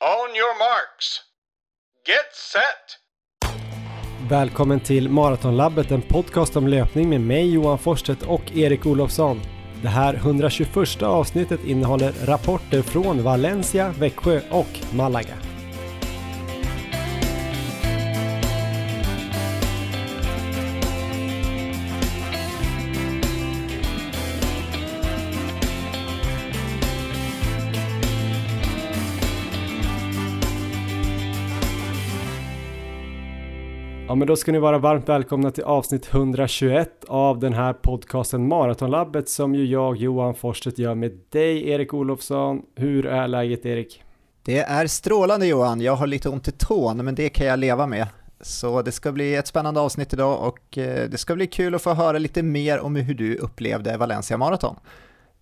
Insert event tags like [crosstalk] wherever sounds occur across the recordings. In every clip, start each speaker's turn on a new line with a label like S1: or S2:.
S1: On your marks. Get set!
S2: Välkommen till Maratonlabbet, en podcast om löpning med mig Johan Forsstedt och Erik Olofsson. Det här 121 avsnittet innehåller rapporter från Valencia, Växjö och Malaga. Ja men då ska ni vara varmt välkomna till avsnitt 121 av den här podcasten Maratonlabbet som ju jag Johan Forsstedt gör med dig Erik Olofsson. Hur är läget Erik?
S3: Det är strålande Johan, jag har lite ont i tån men det kan jag leva med. Så det ska bli ett spännande avsnitt idag och eh, det ska bli kul att få höra lite mer om hur du upplevde Valencia Marathon.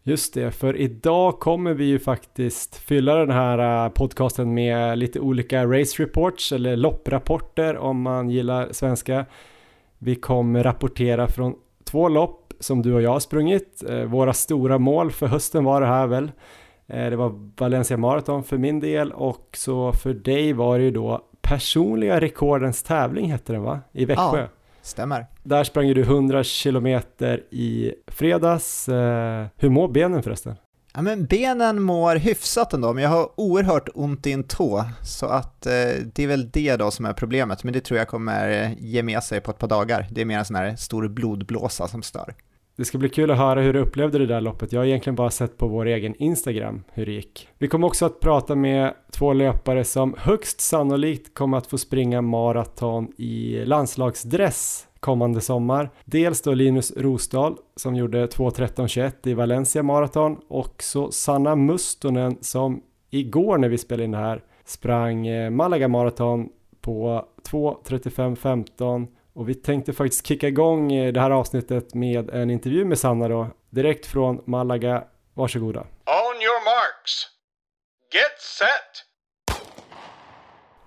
S2: Just det, för idag kommer vi ju faktiskt fylla den här eh, podcasten med lite olika race reports eller lopprapporter om man gillar svenska. Vi kommer rapportera från två lopp som du och jag har sprungit. Eh, våra stora mål för hösten var det här väl. Eh, det var Valencia Marathon för min del och så för dig var det ju då personliga rekordens tävling hette den va? I Växjö.
S3: Ja. Stämmer.
S2: Där sprang du 100 kilometer i fredags. Eh, hur mår benen förresten?
S3: Ja, men benen mår hyfsat ändå, men jag har oerhört ont i en tå, så att eh, det är väl det då som är problemet, men det tror jag kommer ge med sig på ett par dagar. Det är mer en sån här stor blodblåsa som stör.
S2: Det ska bli kul att höra hur du upplevde det där loppet. Jag har egentligen bara sett på vår egen Instagram hur det gick. Vi kommer också att prata med två löpare som högst sannolikt kommer att få springa maraton i landslagsdress kommande sommar. Dels då Linus Rosdahl som gjorde 2.13.21 i Valencia Marathon och så Sanna Mustonen som igår när vi spelade in det här sprang eh, Malaga Marathon på 2.35.15 och vi tänkte faktiskt kicka igång eh, det här avsnittet med en intervju med Sanna då, direkt från Malaga. Varsågoda.
S1: On your marks. Get set!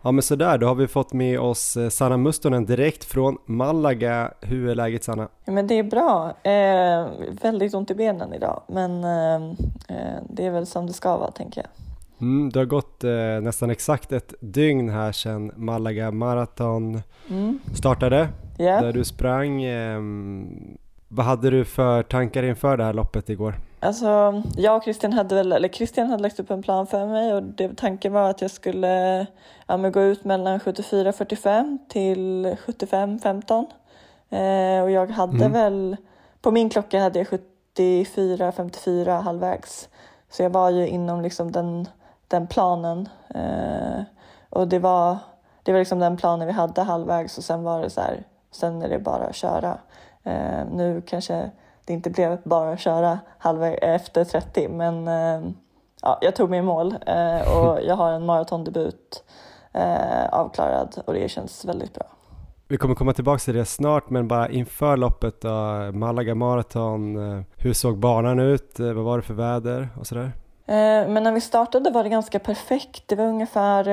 S2: Ja men sådär, då har vi fått med oss eh, Sanna Mustonen direkt från Malaga. Hur är läget Sanna?
S4: Ja, men det är bra. Eh, väldigt ont i benen idag, men eh, eh, det är väl som det ska vara tänker jag.
S2: Mm, det har gått eh, nästan exakt ett dygn här sedan Malaga Marathon mm. startade, yeah. där du sprang. Eh, vad hade du för tankar inför det här loppet igår?
S4: Alltså, jag och Christian hade väl, eller Christian hade lagt upp en plan för mig och det, tanken var att jag skulle ja, gå ut mellan 74-45 till 75-15. Eh, och jag hade mm. väl, på min klocka hade jag 74-54 halvvägs. Så jag var ju inom liksom den den planen. Eh, och det var, det var liksom den planen vi hade halvvägs och sen var det så här, sen är det bara att köra. Eh, nu kanske det inte blev bara att köra halvvägs efter 30 men eh, ja, jag tog mig i mål eh, och [laughs] jag har en maratondebut eh, avklarad och det känns väldigt bra.
S2: Vi kommer komma tillbaka till det snart, men bara inför loppet då, Malaga Marathon, eh, hur såg banan ut? Vad var det för väder och sådär?
S4: Eh, men när vi startade var det ganska perfekt. Det var ungefär,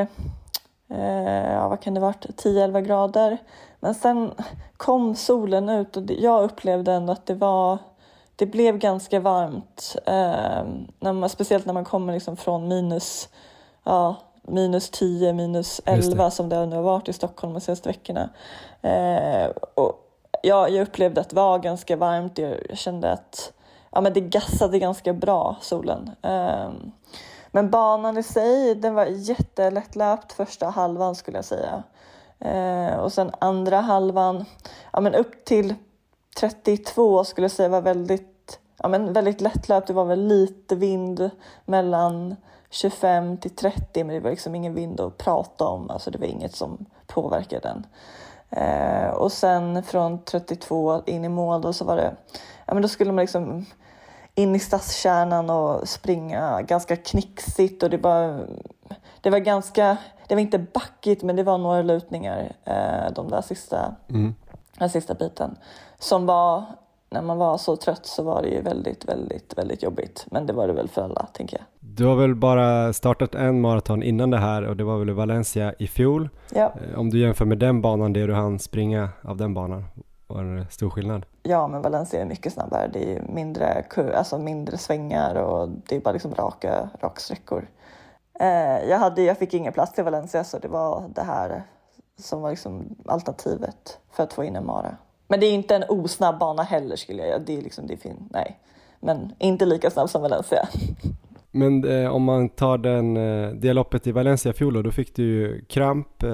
S4: eh, ja, vad kan det varit, 10-11 grader. Men sen kom solen ut och jag upplevde ändå att det var det blev ganska varmt, eh, när man, speciellt när man kommer liksom från minus, ja, minus 10, minus 11 som det nu har varit i Stockholm de senaste veckorna. Eh, och ja, jag upplevde att det var ganska varmt. Jag kände att ja, men det gassade ganska bra, solen. Um, men banan i sig, den var jättelättlöpt första halvan skulle jag säga. Eh, och sen andra halvan, ja men upp till 32 skulle jag säga var väldigt, ja men väldigt lättlöpt. Det var väl lite vind mellan 25 till 30 men det var liksom ingen vind att prata om. Alltså det var inget som påverkade den. Eh, och sen från 32 in i mål då så var det, ja men då skulle man liksom in i stadskärnan och springa ganska knixigt och det var, det var ganska, det var inte backigt men det var några lutningar eh, de där sista, mm. den sista biten som var, när man var så trött så var det ju väldigt, väldigt, väldigt jobbigt. Men det var det väl för alla, tänker jag.
S2: Du har väl bara startat en maraton innan det här och det var väl i Valencia i fjol.
S4: Ja.
S2: Eh, om du jämför med den banan, det du hann springa av den banan, var det stor skillnad?
S4: Ja, men Valencia är mycket snabbare. Det är mindre, alltså mindre svängar och det är bara liksom raka raksträckor. Eh, jag, hade, jag fick ingen plats till Valencia så det var det här som var liksom alternativet för att få in en mara. Men det är inte en osnabb bana heller skulle jag Det är liksom, det är fin, nej. Men inte lika snabb som Valencia. [laughs]
S2: Men eh, om man tar den, eh, det loppet i Valencia fjol då, då fick du ju kramp. Eh,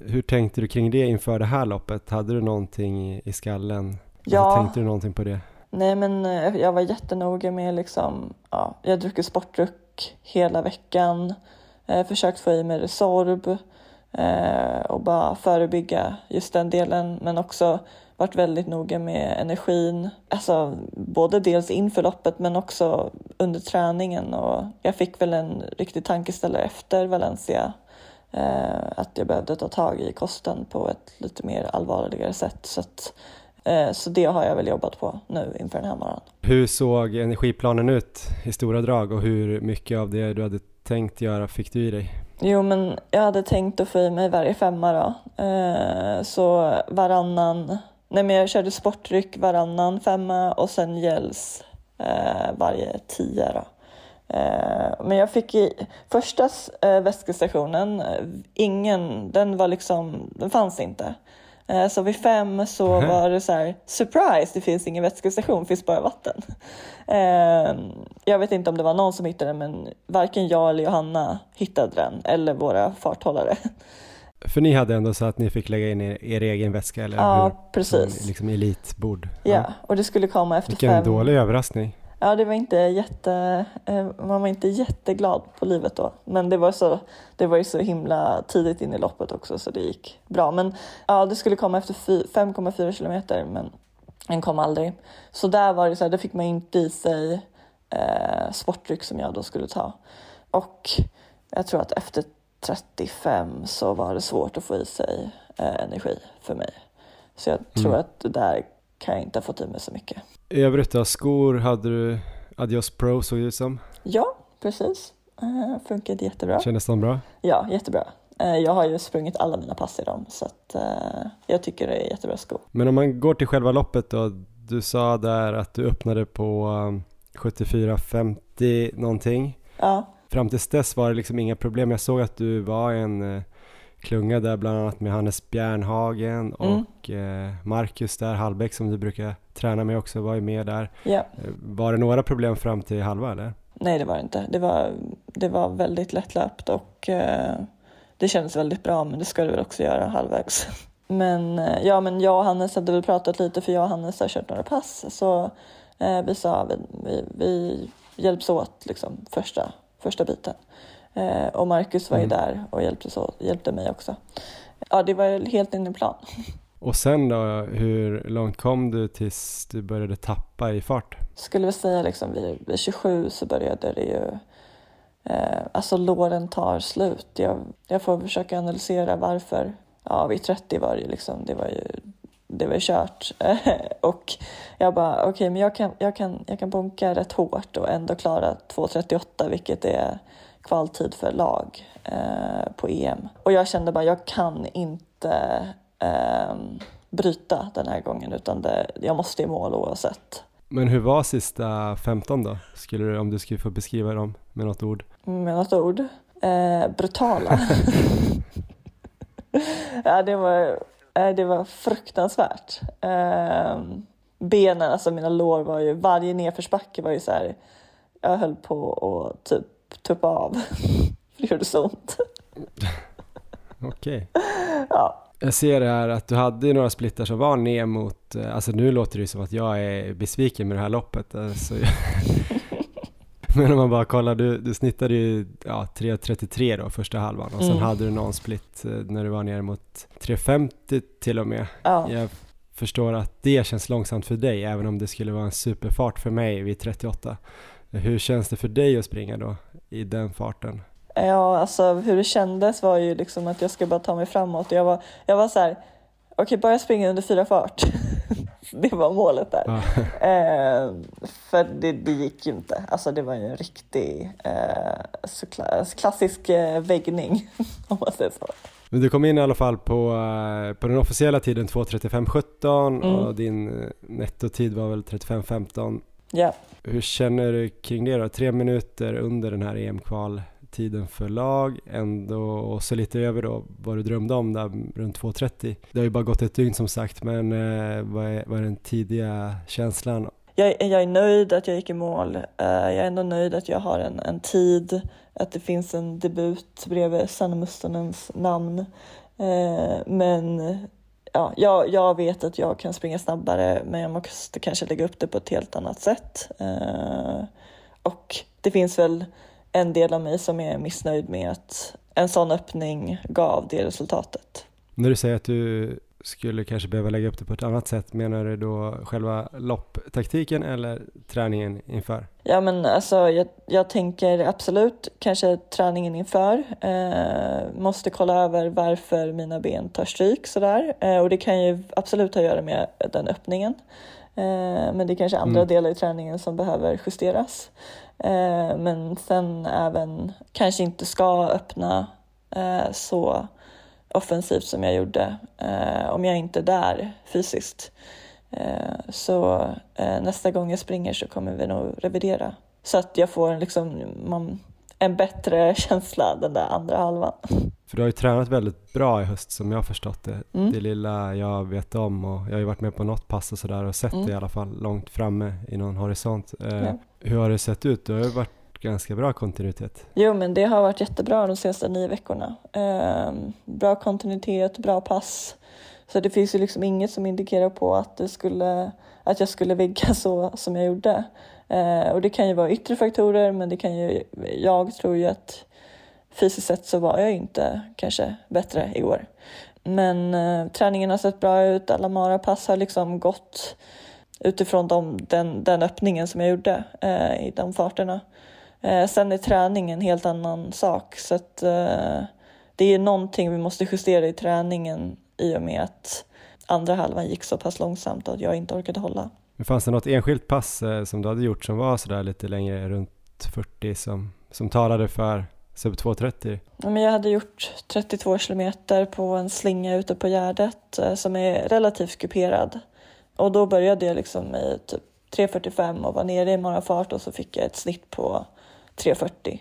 S2: hur tänkte du kring det inför det här loppet? Hade du någonting i, i skallen?
S4: Ja.
S2: Alltså, tänkte du någonting på det?
S4: Nej men eh, jag var jättenoga med liksom, ja, jag druckit sportdryck hela veckan, eh, försökt få i mig Resorb eh, och bara förebygga just den delen men också varit väldigt noga med energin, alltså både dels inför loppet men också under träningen och jag fick väl en riktig tankeställare efter Valencia eh, att jag behövde ta tag i kosten på ett lite mer allvarligare sätt. Så att så det har jag väl jobbat på nu inför den här morgonen.
S2: Hur såg energiplanen ut i stora drag och hur mycket av det du hade tänkt göra fick du i dig?
S4: Jo, men jag hade tänkt att få i mig varje femma då. Eh, Så varannan, nej men jag körde sportdryck varannan femma och sen gels eh, varje tia då. Eh, Men jag fick i första eh, vätskestationen, eh, ingen, den var liksom, den fanns inte. Eh, Så vid fem så var det så här, surprise, det finns ingen vätskestation, det finns bara vatten. Eh, Jag vet inte om det var någon som hittade den, men varken jag eller Johanna hittade den, eller våra farthållare.
S2: För ni hade ändå så att ni fick lägga in er, er egen väska eller
S4: Ja,
S2: hur?
S4: precis.
S2: Som liksom elitbord.
S4: Ja, och det skulle komma efter
S2: Vilken
S4: fem.
S2: dålig överraskning.
S4: Ja, det var inte jätte, eh, man var inte jätteglad på livet då. Men det var, så, det var ju så himla tidigt in i loppet också så det gick bra. Men ja, det skulle komma efter fy- 5,4 kilometer men den kom aldrig. Så där var det så här, då fick man inte i sig eh, sportdryck som jag då skulle ta. Och jag tror att efter 35 så var det svårt att få i sig eh, energi för mig. Så jag tror
S2: Mm.
S4: att det där kan jag inte ha fått i mig så mycket.
S2: Övrigt då, skor hade du Adios Pro såg det ut som.
S4: Ja, precis. Uh, funkade jättebra.
S2: Kändes de bra?
S4: Ja, jättebra. Eh, jag har ju sprungit alla mina pass i dem så att eh, jag tycker det är jättebra skor.
S2: Men om man går till själva loppet då. Du sa där att du öppnade på um, 74.50 någonting.
S4: Ja,
S2: Fram tills dess var det liksom inga problem. Jag såg att du var en klunga där bland annat med Hannes Bjärnhagen
S4: Mm.
S2: och eh, Marcus där, Hallbäck som du brukar träna med också var ju med där.
S4: ja.
S2: Eh, Var det några problem fram till halva eller?
S4: Nej, det var det inte. Det var, det var väldigt lättlöpt och eh, det kändes väldigt bra, men det ska det väl också göra halvvägs. [laughs] Men eh, ja, men jag och Hannes hade väl pratat lite, för jag och Hannes har kört några pass, så eh, vi sa vi, vi, vi hjälps åt liksom första, första biten. Eh, och Marcus var ju
S2: Mm.
S4: där och hjälpte, åt, hjälpte mig också. Ja, det var helt in i plan. [laughs]
S2: Och sen då, hur långt kom du tills du började tappa i fart?
S4: skulle vi säga liksom vid, vid 27 så började det ju, eh, alltså låren tar slut. Jag, jag får försöka analysera varför. Ja, vid 30 var det ju liksom, det var ju, det var ju kört. [laughs] och jag bara, okej, men jag kan, jag, kan, jag kan bunka rätt hårt och ändå klara 2.38, vilket är kvaltid för lag eh, på EM. Och jag kände bara, jag kan inte ehm, bryta den här gången, utan det, jag måste i mål oavsett.
S2: Men hur var sista 15 då? Skulle du, om du skulle få beskriva dem med något ord?
S4: Med något ord. Eh, brutala. [laughs] ja, det var, eh, det var fruktansvärt. Eh, benen, alltså mina lår var ju, varje nedförsbacke var ju så här, jag höll på att typ tuppa av. [laughs] det gjorde så ont. [laughs]
S2: Okej.
S4: Ja,
S2: Jag ser här att du hade några splittar som var ner mot, eh, alltså nu låter det som att jag är besviken med det här loppet. Alltså, [laughs] men om man bara kollar, du, du snittade ju ja, 3.33 då första halvan och sen
S4: Mm.
S2: hade du någon split eh, när du var ner mot 3.50 till och med.
S4: ja.
S2: Jag förstår att det känns långsamt för dig även om det skulle vara en superfart för mig vid 38. Hur känns det för dig att springa då i den farten?
S4: Ja, alltså hur det kändes var ju liksom att jag ska bara ta mig framåt. Jag var, jag var så här, okej, bara springa under fyra fart. [laughs] det var målet där.
S2: Ja. [laughs]
S4: Eh, för det, det gick ju inte. Alltså det var ju en riktig eh, klassisk eh, väggning, [laughs] om man säger så.
S2: Men du kom in i alla fall på, eh, på den officiella tiden 2.35.17
S4: Mm.
S2: och din eh, nettotid var väl 35.15.
S4: Ja.
S2: Hur känner du kring det då? Tre minuter under den här EM-kval tiden för lag, ändå och så lite över då vad du drömde om där runt 2.30. Det har ju bara gått ett dygn som sagt, men eh, vad, är, vad är den tidiga känslan?
S4: Jag, jag är nöjd att jag gick i mål. Eh, jag är ändå nöjd att jag har en, en tid, att det finns en debut bredvid Sanna Mustonens namn. Eh, men ja, jag, jag vet att jag kan springa snabbare men jag måste kanske lägga upp det på ett helt annat sätt. Eh, och det finns väl en del av mig som är missnöjd med att en sån öppning gav det resultatet.
S2: När du säger att du skulle kanske behöva lägga upp det på ett annat sätt, menar du då själva lopptaktiken eller träningen inför?
S4: Ja men alltså jag, jag tänker absolut kanske träningen inför. Eh, måste kolla över varför mina ben tar stryk sådär eh, och det kan ju absolut ha att göra med den öppningen. Eh, men det är kanske andra mm. delar i träningen som behöver justeras. Eh, men sen även kanske inte ska öppna eh, så offensivt som jag gjorde eh, om jag inte är där fysiskt. Eh, så eh, nästa gång jag springer så kommer vi nog revidera så att jag får liksom, man, en bättre känsla den där andra halvan.
S2: För du har ju tränat väldigt bra i höst som jag har förstått det. Mm. Det lilla jag vet om och jag har ju varit med på något pass och sådär och sett mm. det i alla fall långt framme i någon horisont. Eh, ja. Hur har det sett ut? Det har ju varit ganska bra kontinuitet.
S4: Jo men det har varit jättebra de senaste nio veckorna. Eh, bra kontinuitet, bra pass. Så det finns ju liksom inget som indikerar på att, det skulle, att jag skulle vigga [laughs] så som jag gjorde. Eh, och det kan ju vara yttre faktorer men det kan ju, jag tror ju att fysiskt sett så var jag inte kanske bättre igår. Men eh, träningen har sett bra ut, alla marapass har liksom gått utifrån de, den, den öppningen som jag gjorde eh, i de farterna. Eh, sen är träning en helt annan sak så att eh, det är någonting vi måste justera i träningen i och med att andra halvan gick så pass långsamt att jag inte orkade hålla.
S2: Men fanns det något enskilt pass eh, som du hade gjort som var sådär lite längre, runt 40, som, som talade för sub 2.30?
S4: Ja, men jag hade gjort 32 kilometer på en slinga ute på Gärdet eh, som är relativt kuperad. Och då började jag liksom i typ 3.45 och var nere i marafart och så fick jag ett snitt på 3.40.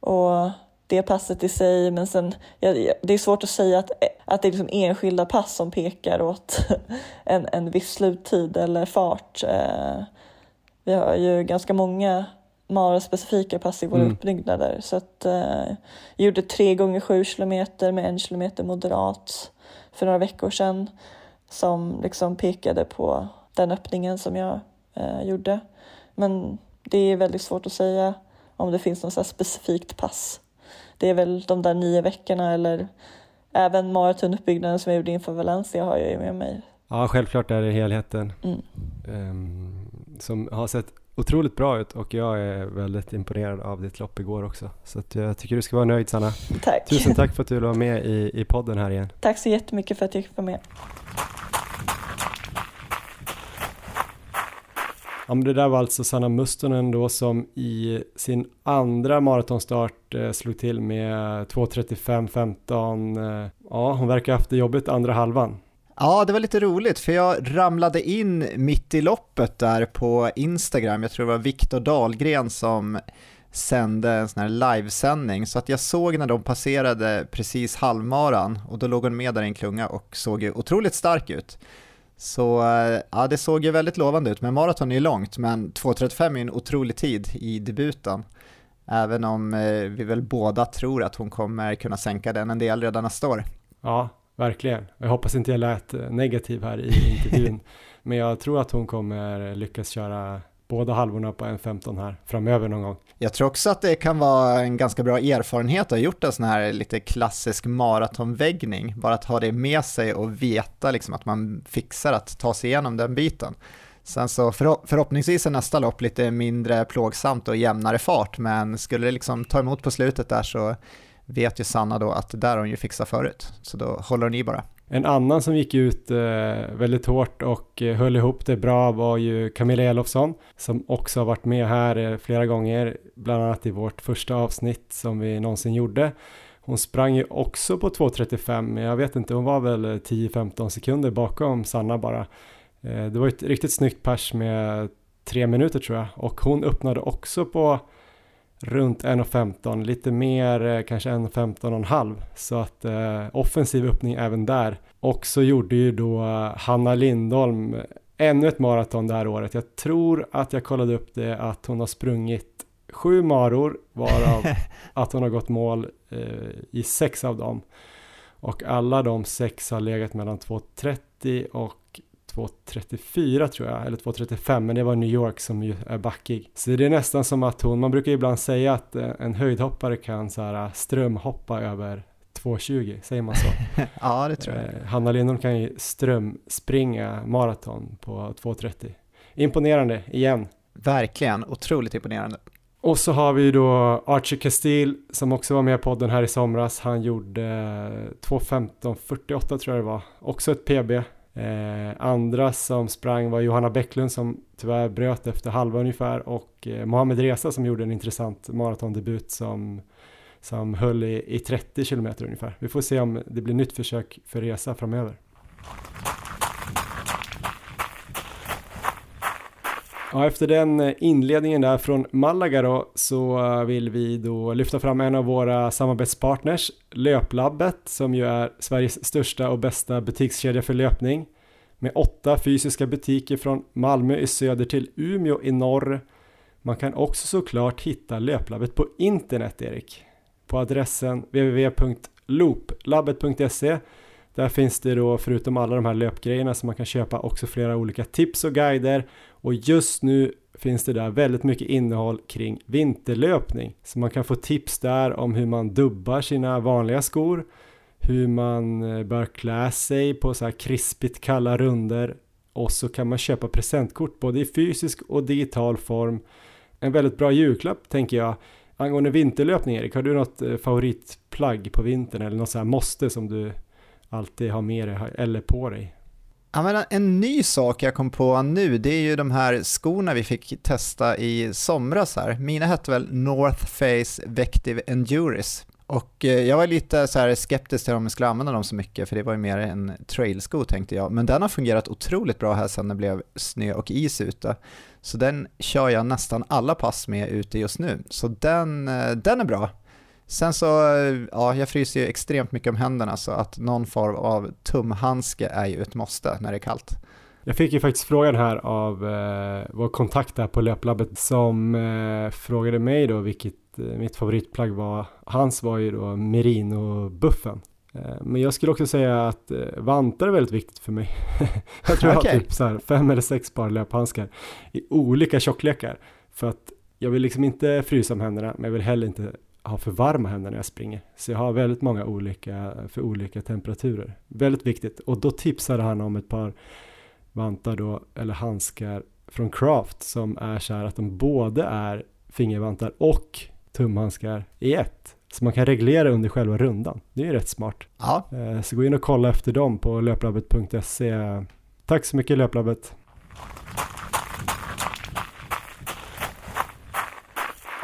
S4: Och det passet i sig, men sen, ja, det är svårt att säga att, att det är liksom enskilda pass som pekar åt [laughs] en, en viss sluttid eller fart. Eh, vi har ju ganska många Mara-specifika pass i våra mm. uppbyggnader. Så att, eh, jag gjorde tre gånger sju kilometer med en kilometer moderat för några veckor sedan som liksom pekade på den öppningen som jag eh, gjorde. Men det är väldigt svårt att säga om det finns något specifikt pass det är väl de där nio veckorna eller även maratonuppbyggnaden som jag gjorde inför Valencia har jag ju med mig.
S2: Ja, självklart är det helheten mm. um, som har sett otroligt bra ut och jag är väldigt imponerad av ditt lopp igår också. Så jag tycker du ska vara nöjd Sanna.
S4: Tack.
S2: Tusen tack för att du var med i, i podden här igen.
S4: Tack så jättemycket för att jag fick vara med.
S2: Ja, men det där var alltså Sanna Mustonen då som i sin andra maratonstart eh, slog till med 2.35.15. Eh, ja, hon verkar ha haft det jobbigt andra halvan.
S3: Ja, det var lite roligt för jag ramlade in mitt i loppet där på Instagram. Jag tror det var Viktor Dahlgren som sände en sån här livesändning så att jag såg när de passerade precis halvmaran och då låg hon med där i en klunga och såg ju otroligt stark ut. Så ja, det såg ju väldigt lovande ut, men maraton är ju långt, men 2.35 är en otrolig tid i debuten. Även om eh, vi väl båda tror att hon kommer kunna sänka den en del redan nästa år.
S2: Ja, verkligen. Jag hoppas inte jag lät eh, negativ här i [laughs] intervjun, men jag tror att hon kommer lyckas köra båda halvorna på en 15 här framöver någon gång.
S3: Jag tror också att det kan vara en ganska bra erfarenhet att ha gjort en sån här lite klassisk maratonväggning, bara att ha det med sig och veta liksom att man fixar att ta sig igenom den biten. Sen så förhoppningsvis är nästa lopp lite mindre plågsamt och jämnare fart, men skulle det liksom ta emot på slutet där så vet ju Sanna då att det där har hon ju fixat förut, så då håller hon i bara.
S2: En annan som gick ut eh, väldigt hårt och eh, höll ihop det bra var ju Camilla Elofsson som också har varit med här eh, flera gånger, bland annat i vårt första avsnitt som vi någonsin gjorde. Hon sprang ju också på 2.35, men jag vet inte, hon var väl eh, 10-15 sekunder bakom Sanna bara. Eh, det var ett riktigt snyggt pers med tre minuter tror jag och hon öppnade också på runt 1.15, lite mer eh, kanske 1.15,5 så att eh, offensiv öppning även där. Och så gjorde ju då Hanna Lindholm ännu ett maraton det här året. Jag tror att jag kollade upp det att hon har sprungit sju maror varav [laughs] att hon har gått mål eh, i sex av dem. Och alla de sex har legat mellan 2.30 och 2.34 tror jag, eller 2.35, men det var New York som ju är backig. Så det är nästan som att hon, man brukar ibland säga att eh, en höjdhoppare kan så här strömhoppa över 2.20, säger man så? [laughs]
S3: ja, det tror jag. Eh,
S2: Hanna Lindholm kan ju strömspringa maraton på 2.30. Imponerande, igen.
S3: Verkligen, otroligt imponerande.
S2: Och så har vi då Archie Castile som också var med i podden här i somras. Han gjorde 2.15.48 tror jag det var. Också ett PB. Eh, andra som sprang var Johanna Bäcklund som tyvärr bröt efter halva ungefär och eh, Mohamed Reza som gjorde en intressant maratondebut som, som höll i, i 30 kilometer ungefär. Vi får se om det blir nytt försök för Reza framöver. Ja, efter den eh, inledningen där från Malaga då, så eh, vill vi då lyfta fram en av våra samarbetspartners, Löplabbet, som ju är Sveriges största och bästa butikskedja för löpning. Med åtta fysiska butiker från Malmö i söder till Umeå i norr. Man kan också såklart hitta Löplabbet på internet, Erik. På adressen www.looplabbet.se där finns det då förutom alla de här löpgrejerna som man kan köpa också flera olika tips och guider och just nu finns det där väldigt mycket innehåll kring vinterlöpning. Så man kan få tips där om hur man dubbar sina vanliga skor, hur man eh, bör klä sig på så här krispigt kalla runder och så kan man köpa presentkort både i fysisk och digital form. En väldigt bra julklapp tänker jag. Angående vinterlöpning Erik, har du något eh, favoritplagg på vintern eller något så här måste som du alltid har med dig eller på dig?
S3: Ja, men en ny sak jag kom på nu, det är ju de här skorna vi fick testa i somras här. Mina hette väl North Face Vective Enduris. Och eh, jag var lite så här skeptisk till om jag skulle använda dem så mycket, för det var ju mer en trailsko tänkte jag. Men den har fungerat otroligt bra här sedan det blev snö och is ute. Så den kör jag nästan alla pass med ute just nu. Så den, eh, den är bra. Sen så, ja, jag fryser ju extremt mycket om händerna så att någon form av tumhandske är ju ett måste när det är kallt.
S2: Jag fick ju faktiskt frågan här av eh, vår kontakt där på Löplabbet som eh, frågade mig då vilket eh, mitt favoritplagg var. Hans var ju då merino-buffen. Eh, men jag skulle också säga att eh, vantar är väldigt viktigt för mig. [laughs] jag tror okay. jag har typ så här fem eller sex par löphandskar i olika tjocklekar. För att jag vill liksom inte frysa om händerna men jag vill heller inte ha för varma händer när jag springer. Så jag har väldigt många olika för olika temperaturer. Väldigt viktigt. Och då tipsade han om ett par vantar då, eller handskar från Craft som är så här att de både är fingervantar och tumhandskar i ett. Så man kan reglera under själva rundan. Det är ju rätt smart.
S3: Ja.
S2: Eh, så gå in och kolla efter dem på löplabbet.se. Tack så mycket Löplabbet.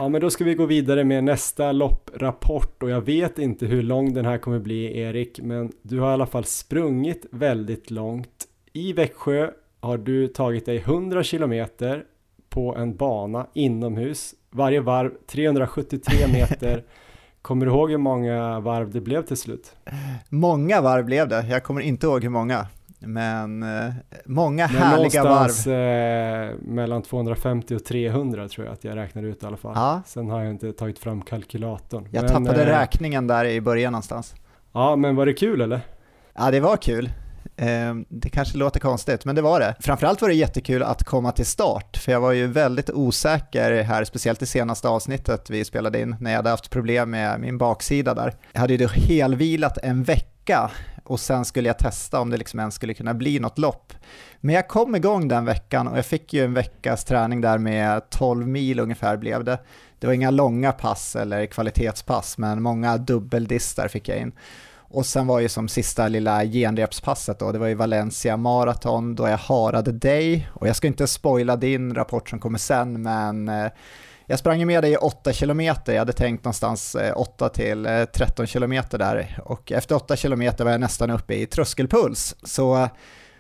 S2: Ja, men då ska vi gå vidare med nästa lopprapport och jag vet inte hur lång den här kommer bli Erik, men du har i alla fall sprungit väldigt långt. I Växjö har du tagit dig 100 kilometer på en bana inomhus, varje varv 373 [laughs] meter. Kommer du ihåg hur många varv det blev till slut?
S3: Många varv blev det, jag kommer inte ihåg hur många. Men eh, många Men härliga varv.
S2: Eh, mellan 250 och 300 tror jag att jag räknade ut i alla fall. Ja. Sen har jag inte tagit fram kalkylatorn.
S3: Jag
S2: men,
S3: tappade eh, räkningen där i början någonstans.
S2: Ja, men var det kul eller?
S3: Ja, det var kul. Eh, det kanske låter konstigt, men det var det. Framförallt var det jättekul att komma till start, för jag var ju väldigt osäker här, speciellt i senaste avsnittet vi spelade in, när jag hade haft problem med min baksida där. Jag hade ju helvilat en vecka och sen skulle jag testa om det liksom ens skulle kunna bli något lopp. Men jag kom igång den veckan och jag fick ju en veckas träning där med 12 mil ungefär blev det. Det var inga långa pass eller kvalitetspass, men många dubbeldistar fick jag in. Och sen var ju som sista lilla genrepspasset då, det var ju Valencia Marathon då jag harade dig. Och jag ska inte spoila din rapport som kommer sen, men eh, jag sprang med dig i 8 km, jag hade tänkt någonstans eh, 8 till eh, 13 km där och efter 8 km var jag nästan uppe i tröskelpuls. Så eh,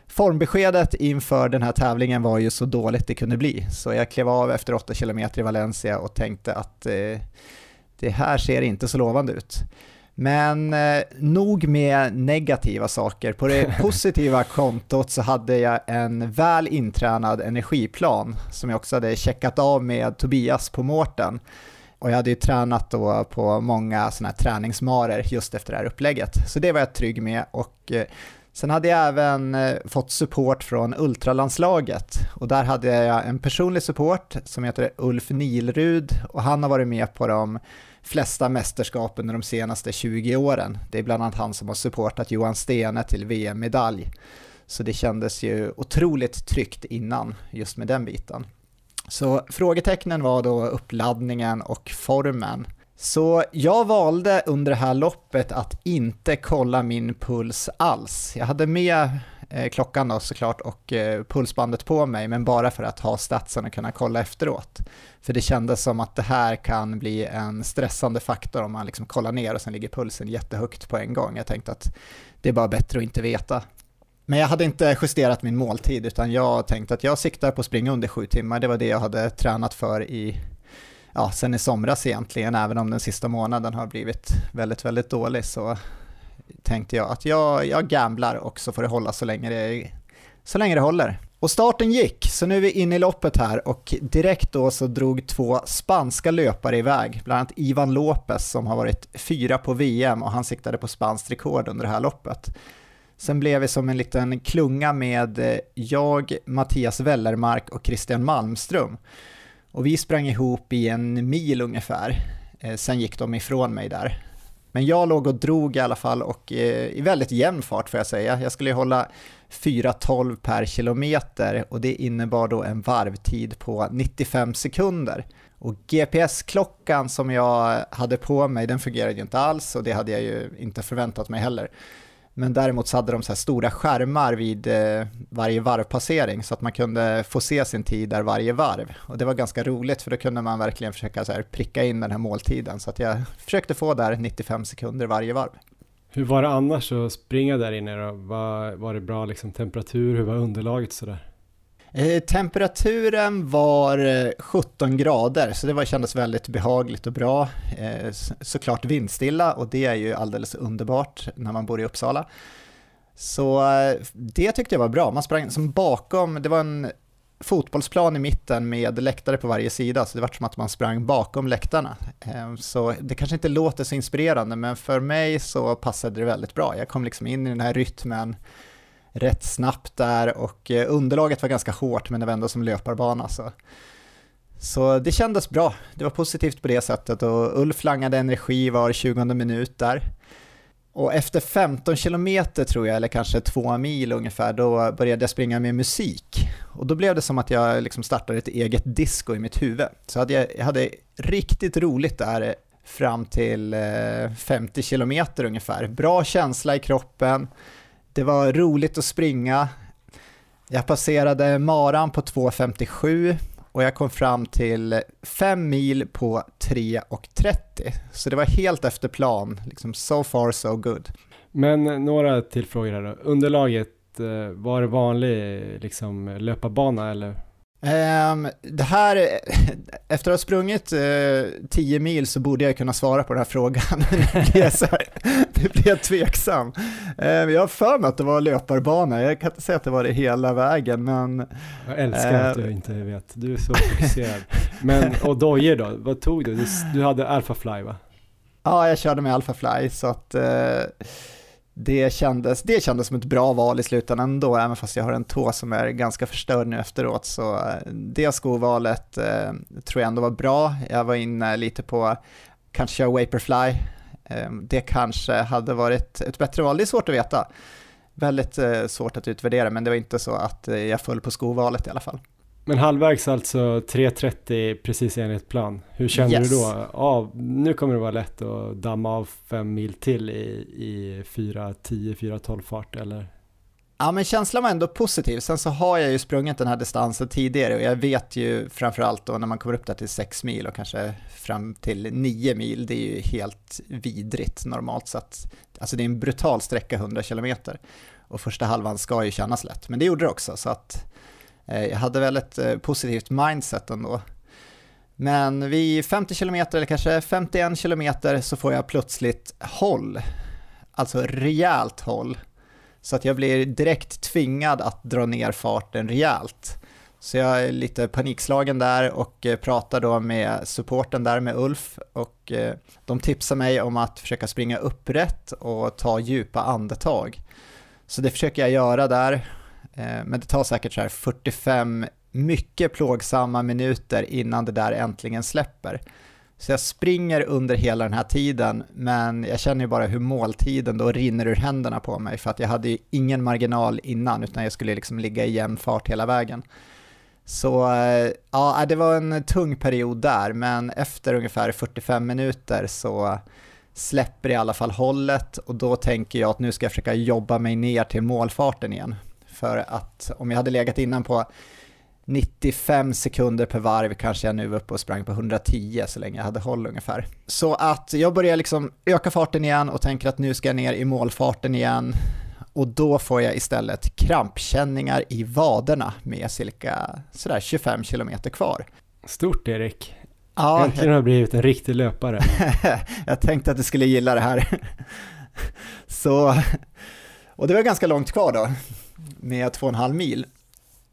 S3: Formbeskedet inför den här tävlingen var ju så dåligt det kunde bli, så jag klev av efter 8 km i Valencia och tänkte att eh, det här ser inte så lovande ut. Men eh, nog med negativa saker. På det [laughs] positiva kontot så hade jag en väl intränad energiplan som jag också hade checkat av med Tobias på Mårten. Och jag hade ju tränat då på många sådana här träningsmarer just efter det här upplägget. Så det var jag trygg med och eh, sen hade jag även eh, fått support från ultralandslaget och där hade jag en personlig support som heter Ulf Nilrud och han har varit med på de flesta mästerskap under de senaste 20 åren. Det är bland annat han som har supportat Johan Stene till VM-medalj. Så det kändes ju otroligt tryggt innan just med den biten. Så frågetecknen var då uppladdningen och formen. Så jag valde under det här loppet att inte kolla min puls alls. Jag hade med Eh, klockan då såklart och eh, pulsbandet på mig, men bara för att ha statsen och kunna kolla efteråt. För det kändes som att det här kan bli en stressande faktor om man liksom kollar ner och sen ligger pulsen jättehögt på en gång. Jag tänkte att det är bara bättre att inte veta. Men jag hade inte justerat min måltid utan jag tänkte att jag siktar på att springa under sju timmar. Det var det jag hade tränat för i, ja, sen i somras egentligen, även om den sista månaden har blivit väldigt, väldigt dålig så tänkte jag att jag, jag gamblar och så får det hålla så länge det, så länge det håller. Och starten gick, så nu är vi inne i loppet här och direkt då så drog två spanska löpare iväg, bland annat Ivan Lopez som har varit fyra på VM och han siktade på spanskt rekord under det här loppet. Sen blev vi som en liten klunga med eh, jag, Mattias Wellermark och Christian Malmström. Och vi sprang ihop i en mil ungefär. Eh, sen gick de ifrån mig där. Men jag låg och drog i alla fall och eh, i väldigt jämn fart får jag säga. Jag skulle hålla 4.12 per kilometer och det innebar då en varvtid på 95 sekunder. Och GPS-klockan som jag hade på mig den fungerade ju inte alls och det hade jag ju inte förväntat mig heller. Men däremot så hade de så här stora skärmar vid eh, varje varvpassering så att man kunde få se sin tid där varje varv. Och det var ganska roligt för då kunde man verkligen försöka så här pricka in den här måltiden. Så att jag försökte få där 95 sekunder varje varv.
S2: Hur var det annars att springa där inne då? Var, var det bra liksom, temperatur? Hur var underlaget sådär?
S3: Eh, temperaturen var eh, 17 grader, så det var, kändes väldigt behagligt och bra. Eh, såklart vindstilla och det är ju alldeles underbart när man bor i Uppsala. Så eh, det tyckte jag var bra. Man sprang som bakom, det var en fotbollsplan i mitten med läktare på varje sida, så det var som att man sprang bakom läktarna. Eh, så det kanske inte låter så inspirerande, men för mig så passade det väldigt bra. Jag kom liksom in i den här rytmen rätt snabbt där och eh, underlaget var ganska hårt men det var ändå som löparbana. Så. så det kändes bra, det var positivt på det sättet och Ulf langade energi var 20 minut där. Och efter 15 kilometer tror jag, eller kanske två mil ungefär, då började jag springa med musik. Och då blev det som att jag liksom startade ett eget disco i mitt huvud. Så hade jag, jag hade riktigt roligt där fram till eh, 50 kilometer ungefär. Bra känsla i kroppen, det var roligt att springa. Jag passerade maran på 2.57 och jag kom fram till 5 mil på 3.30. Så det var helt efter plan, liksom so far so good.
S2: Men några till frågor här då. Underlaget, eh, var det vanlig liksom, löparbana eller
S3: det här, [laughs] efter att ha sprungit uh, eh, 10 mil så borde jag kunna svara på den här frågan. [laughs] [laughs] det blir jag tveksam. Uh, jag har för mig att det var löparbana, jag kan inte säga att det var det hela vägen men...
S2: Jag älskar uh, att du inte vet, du är så fokuserad. men, och dojor då, vad tog du? Du, du hade Alphafly va?
S3: Ja, jag körde med Alphafly så att eh, det kändes, det kändes som ett bra val i slutändan ändå, även fast jag har en tå som är ganska förstörd nu efteråt. Så eh, det skovalet eh, tror jag ändå var bra. Jag var inne lite på kanske köra Vaporfly. Eh, det kanske hade varit ett bättre val, det är svårt att veta. Väldigt eh, svårt att utvärdera, men det var inte så att eh, jag föll på skovalet i alla fall.
S2: Men halvvägs alltså 3.30 precis enligt plan. Hur kände yes. du då? Ja, nu kommer det vara lätt att damma av fem mil till i, i 4.10, 4.12 fart eller?
S3: Ja men känslan var ändå positiv. Sen så har jag ju sprungit den här distansen tidigare och jag vet ju framförallt då när man kommer upp där till 6 mil och kanske fram till 9 mil, det är ju helt vidrigt normalt sett. Alltså det är en brutal sträcka 100 kilometer. och första halvan ska ju kännas lätt, men det gjorde det också, så att Eh, jag hade väl ett eh, positivt mindset ändå. Men vid 50 km eller kanske 51 km så får jag plötsligt håll, alltså rejält håll, så att jag blir direkt tvingad att dra ner farten rejält. Så jag är lite panikslagen där och eh, pratar då med supporten där med Ulf och de tipsar mig om att försöka springa upprätt och ta djupa andetag. Så det försöker jag göra där, Eh, men det tar säkert så här 45 mycket plågsamma minuter innan det där äntligen släpper. Så jag springer under hela den här tiden, men jag känner ju bara hur måltiden då rinner ur händerna på mig, för att jag hade ju ingen marginal innan, utan jag skulle liksom ligga i jämn fart hela vägen. Så eh, ja, det var en tung period där, men efter ungefär 45 minuter så släpper i alla fall hållet och då tänker jag att nu ska jag försöka jobba mig ner till målfarten igen. För att om jag hade legat innan på 95 sekunder per varv kanske jag nu var uppe och sprang på 110 så länge jag hade håll ungefär. Så att jag börjar liksom öka farten igen och tänker att nu ska jag ner i målfarten igen och då får jag istället krampkänningar i vaderna med cirka sådär 25 kilometer kvar.
S2: Stort Erik.
S3: Ja,
S2: Äntligen har jag blivit en riktig löpare. [laughs]
S3: jag tänkte att du skulle gilla det här. [laughs] Så, och det var ganska långt kvar då, med två och en halv mil.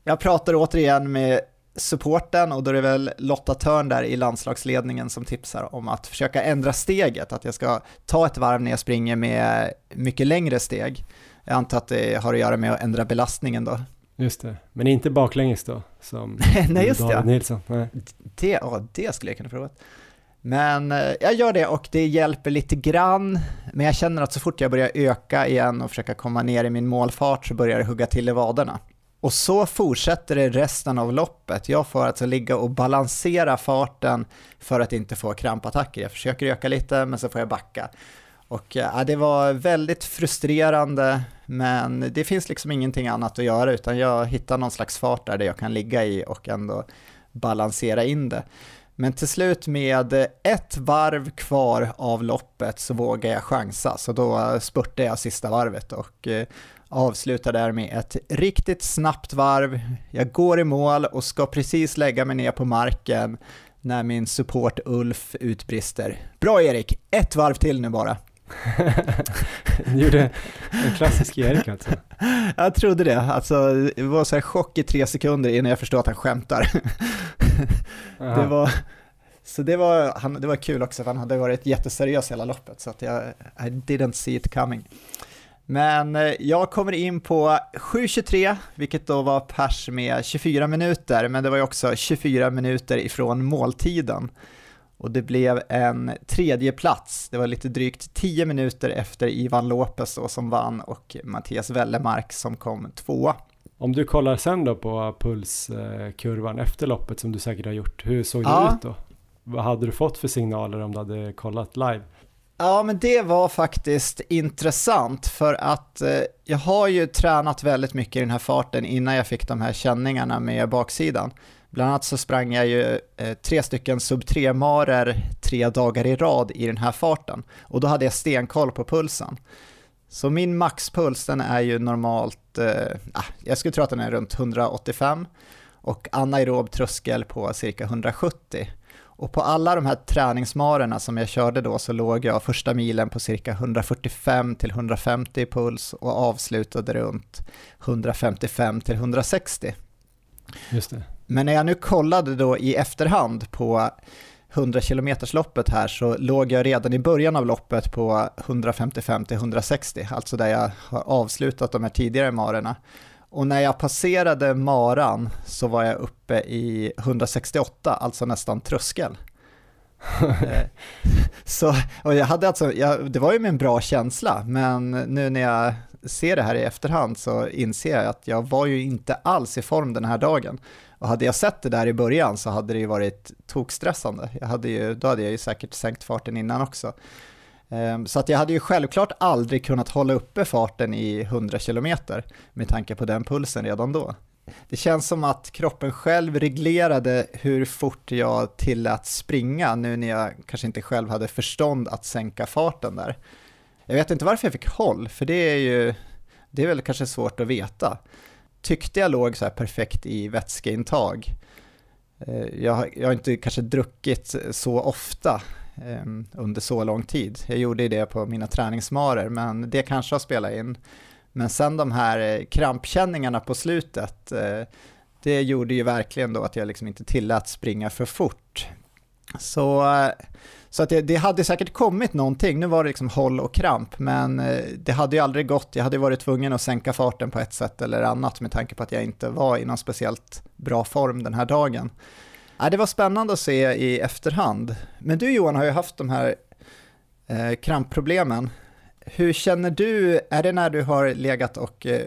S3: Jag pratar återigen med supporten och då är det väl Lotta Törn där i landslagsledningen som tipsar om att försöka ändra steget, att jag ska ta ett varv när jag springer med mycket längre steg. Jag antar att det har att göra med att ändra belastningen då.
S2: Just det, men inte baklänges då, som [laughs]
S3: Nej, just
S2: David
S3: det.
S2: Nilsson. Nej.
S3: Det, ja, det skulle jag kunna prova. Men eh, jag gör det och det hjälper lite grann, men jag känner att så fort jag börjar öka igen och försöka komma ner i min målfart så börjar det hugga till i vaderna. Och så fortsätter det resten av loppet. Jag får alltså ligga och balansera farten för att inte få krampattacker. Jag försöker öka lite, men så får jag backa. Och eh, ja, det var väldigt frustrerande, men det finns liksom ingenting annat att göra, utan jag hittar någon slags fart där jag kan ligga i och ändå balansera in det. Men till slut med ett varv kvar av loppet så vågar jag chansa, så då spurtar jag sista varvet och eh, avslutar där med ett riktigt snabbt varv. Jag går i mål och ska precis lägga mig ner på marken när min support Ulf utbrister. Bra Erik, ett varv till nu bara. [laughs]
S2: Du gjorde en klassisk Erik alltså. [laughs]
S3: Jag trodde det, alltså det var så här chock i tre sekunder innan jag förstod att han skämtar. [laughs] Det var, så det var, han, det var kul också, för han hade varit jätteseriös hela loppet, så att jag I didn't see it coming. Men eh, jag kommer in på 7.23, vilket då var pers med 24 minuter, men det var ju också 24 minuter ifrån måltiden. Och det blev en tredje plats. det var lite drygt 10 minuter efter Ivan Lopez då som vann och Mattias Wellemark som kom tvåa.
S2: Om du kollar sen då på pulskurvan efter loppet som du säkert har gjort, hur såg det
S3: Ja.
S2: ut då? Vad hade du fått för signaler om du hade kollat live?
S3: Ja, men det var faktiskt intressant för att eh, jag har ju tränat väldigt mycket i den här farten innan jag fick de här känningarna med baksidan. Bland annat så sprang jag ju eh, tre stycken sub 3 marer tre dagar i rad i den här farten och då hade jag stenkoll på pulsen. Så min maxpuls den är ju normalt, eh, ah, jag skulle tro att den är runt 185 och anaerob tröskel på cirka 170. Och på alla de här träningsmarerna som jag körde då så låg jag första milen på cirka 145 till 150 i puls och avslutade runt 155 till 160.
S2: Just det.
S3: Men när jag nu kollade då i efterhand på 100 km loppet här så låg jag redan i början av loppet på 155 till 160, alltså där jag har avslutat de här tidigare marerna. Och när jag passerade maran så var jag uppe i 168, alltså nästan tröskel. [laughs] Så, och jag hade alltså, jag, det var ju med en bra känsla, men nu när jag ser det här i efterhand så inser jag att jag var ju inte alls i form den här dagen. Och hade jag sett det där i början så hade det ju varit tokstressande. Jag hade ju, då hade jag ju säkert sänkt farten innan också. Ehm, så att jag hade ju självklart aldrig kunnat hålla uppe farten i 100 km med tanke på den pulsen redan då. Det känns som att kroppen själv reglerade hur fort jag tillät springa nu när jag kanske inte själv hade förstånd att sänka farten där. Jag vet inte varför jag fick håll, för det är ju Det är väl kanske svårt att veta. Tyckte jag låg så här perfekt i vätskeintag. Eh, jag, jag har inte kanske druckit så ofta ehm, under så lång tid. Jag gjorde det på mina träningsmarer, men det kanske har spelat in. Men sen de här eh, krampkänningarna på slutet, eh, det gjorde ju verkligen då att jag liksom inte tillät springa för fort. Så, så att det, det, hade säkert kommit någonting, nu var det liksom håll och kramp, men eh, det hade ju aldrig gått, jag hade varit tvungen att sänka farten på ett sätt eller annat med tanke på att jag inte var i någon speciellt bra form den här dagen. det var spännande att se i efterhand. Men du Johan har ju haft de här eh, krampproblemen. Hur känner du, är det när du har legat och eh,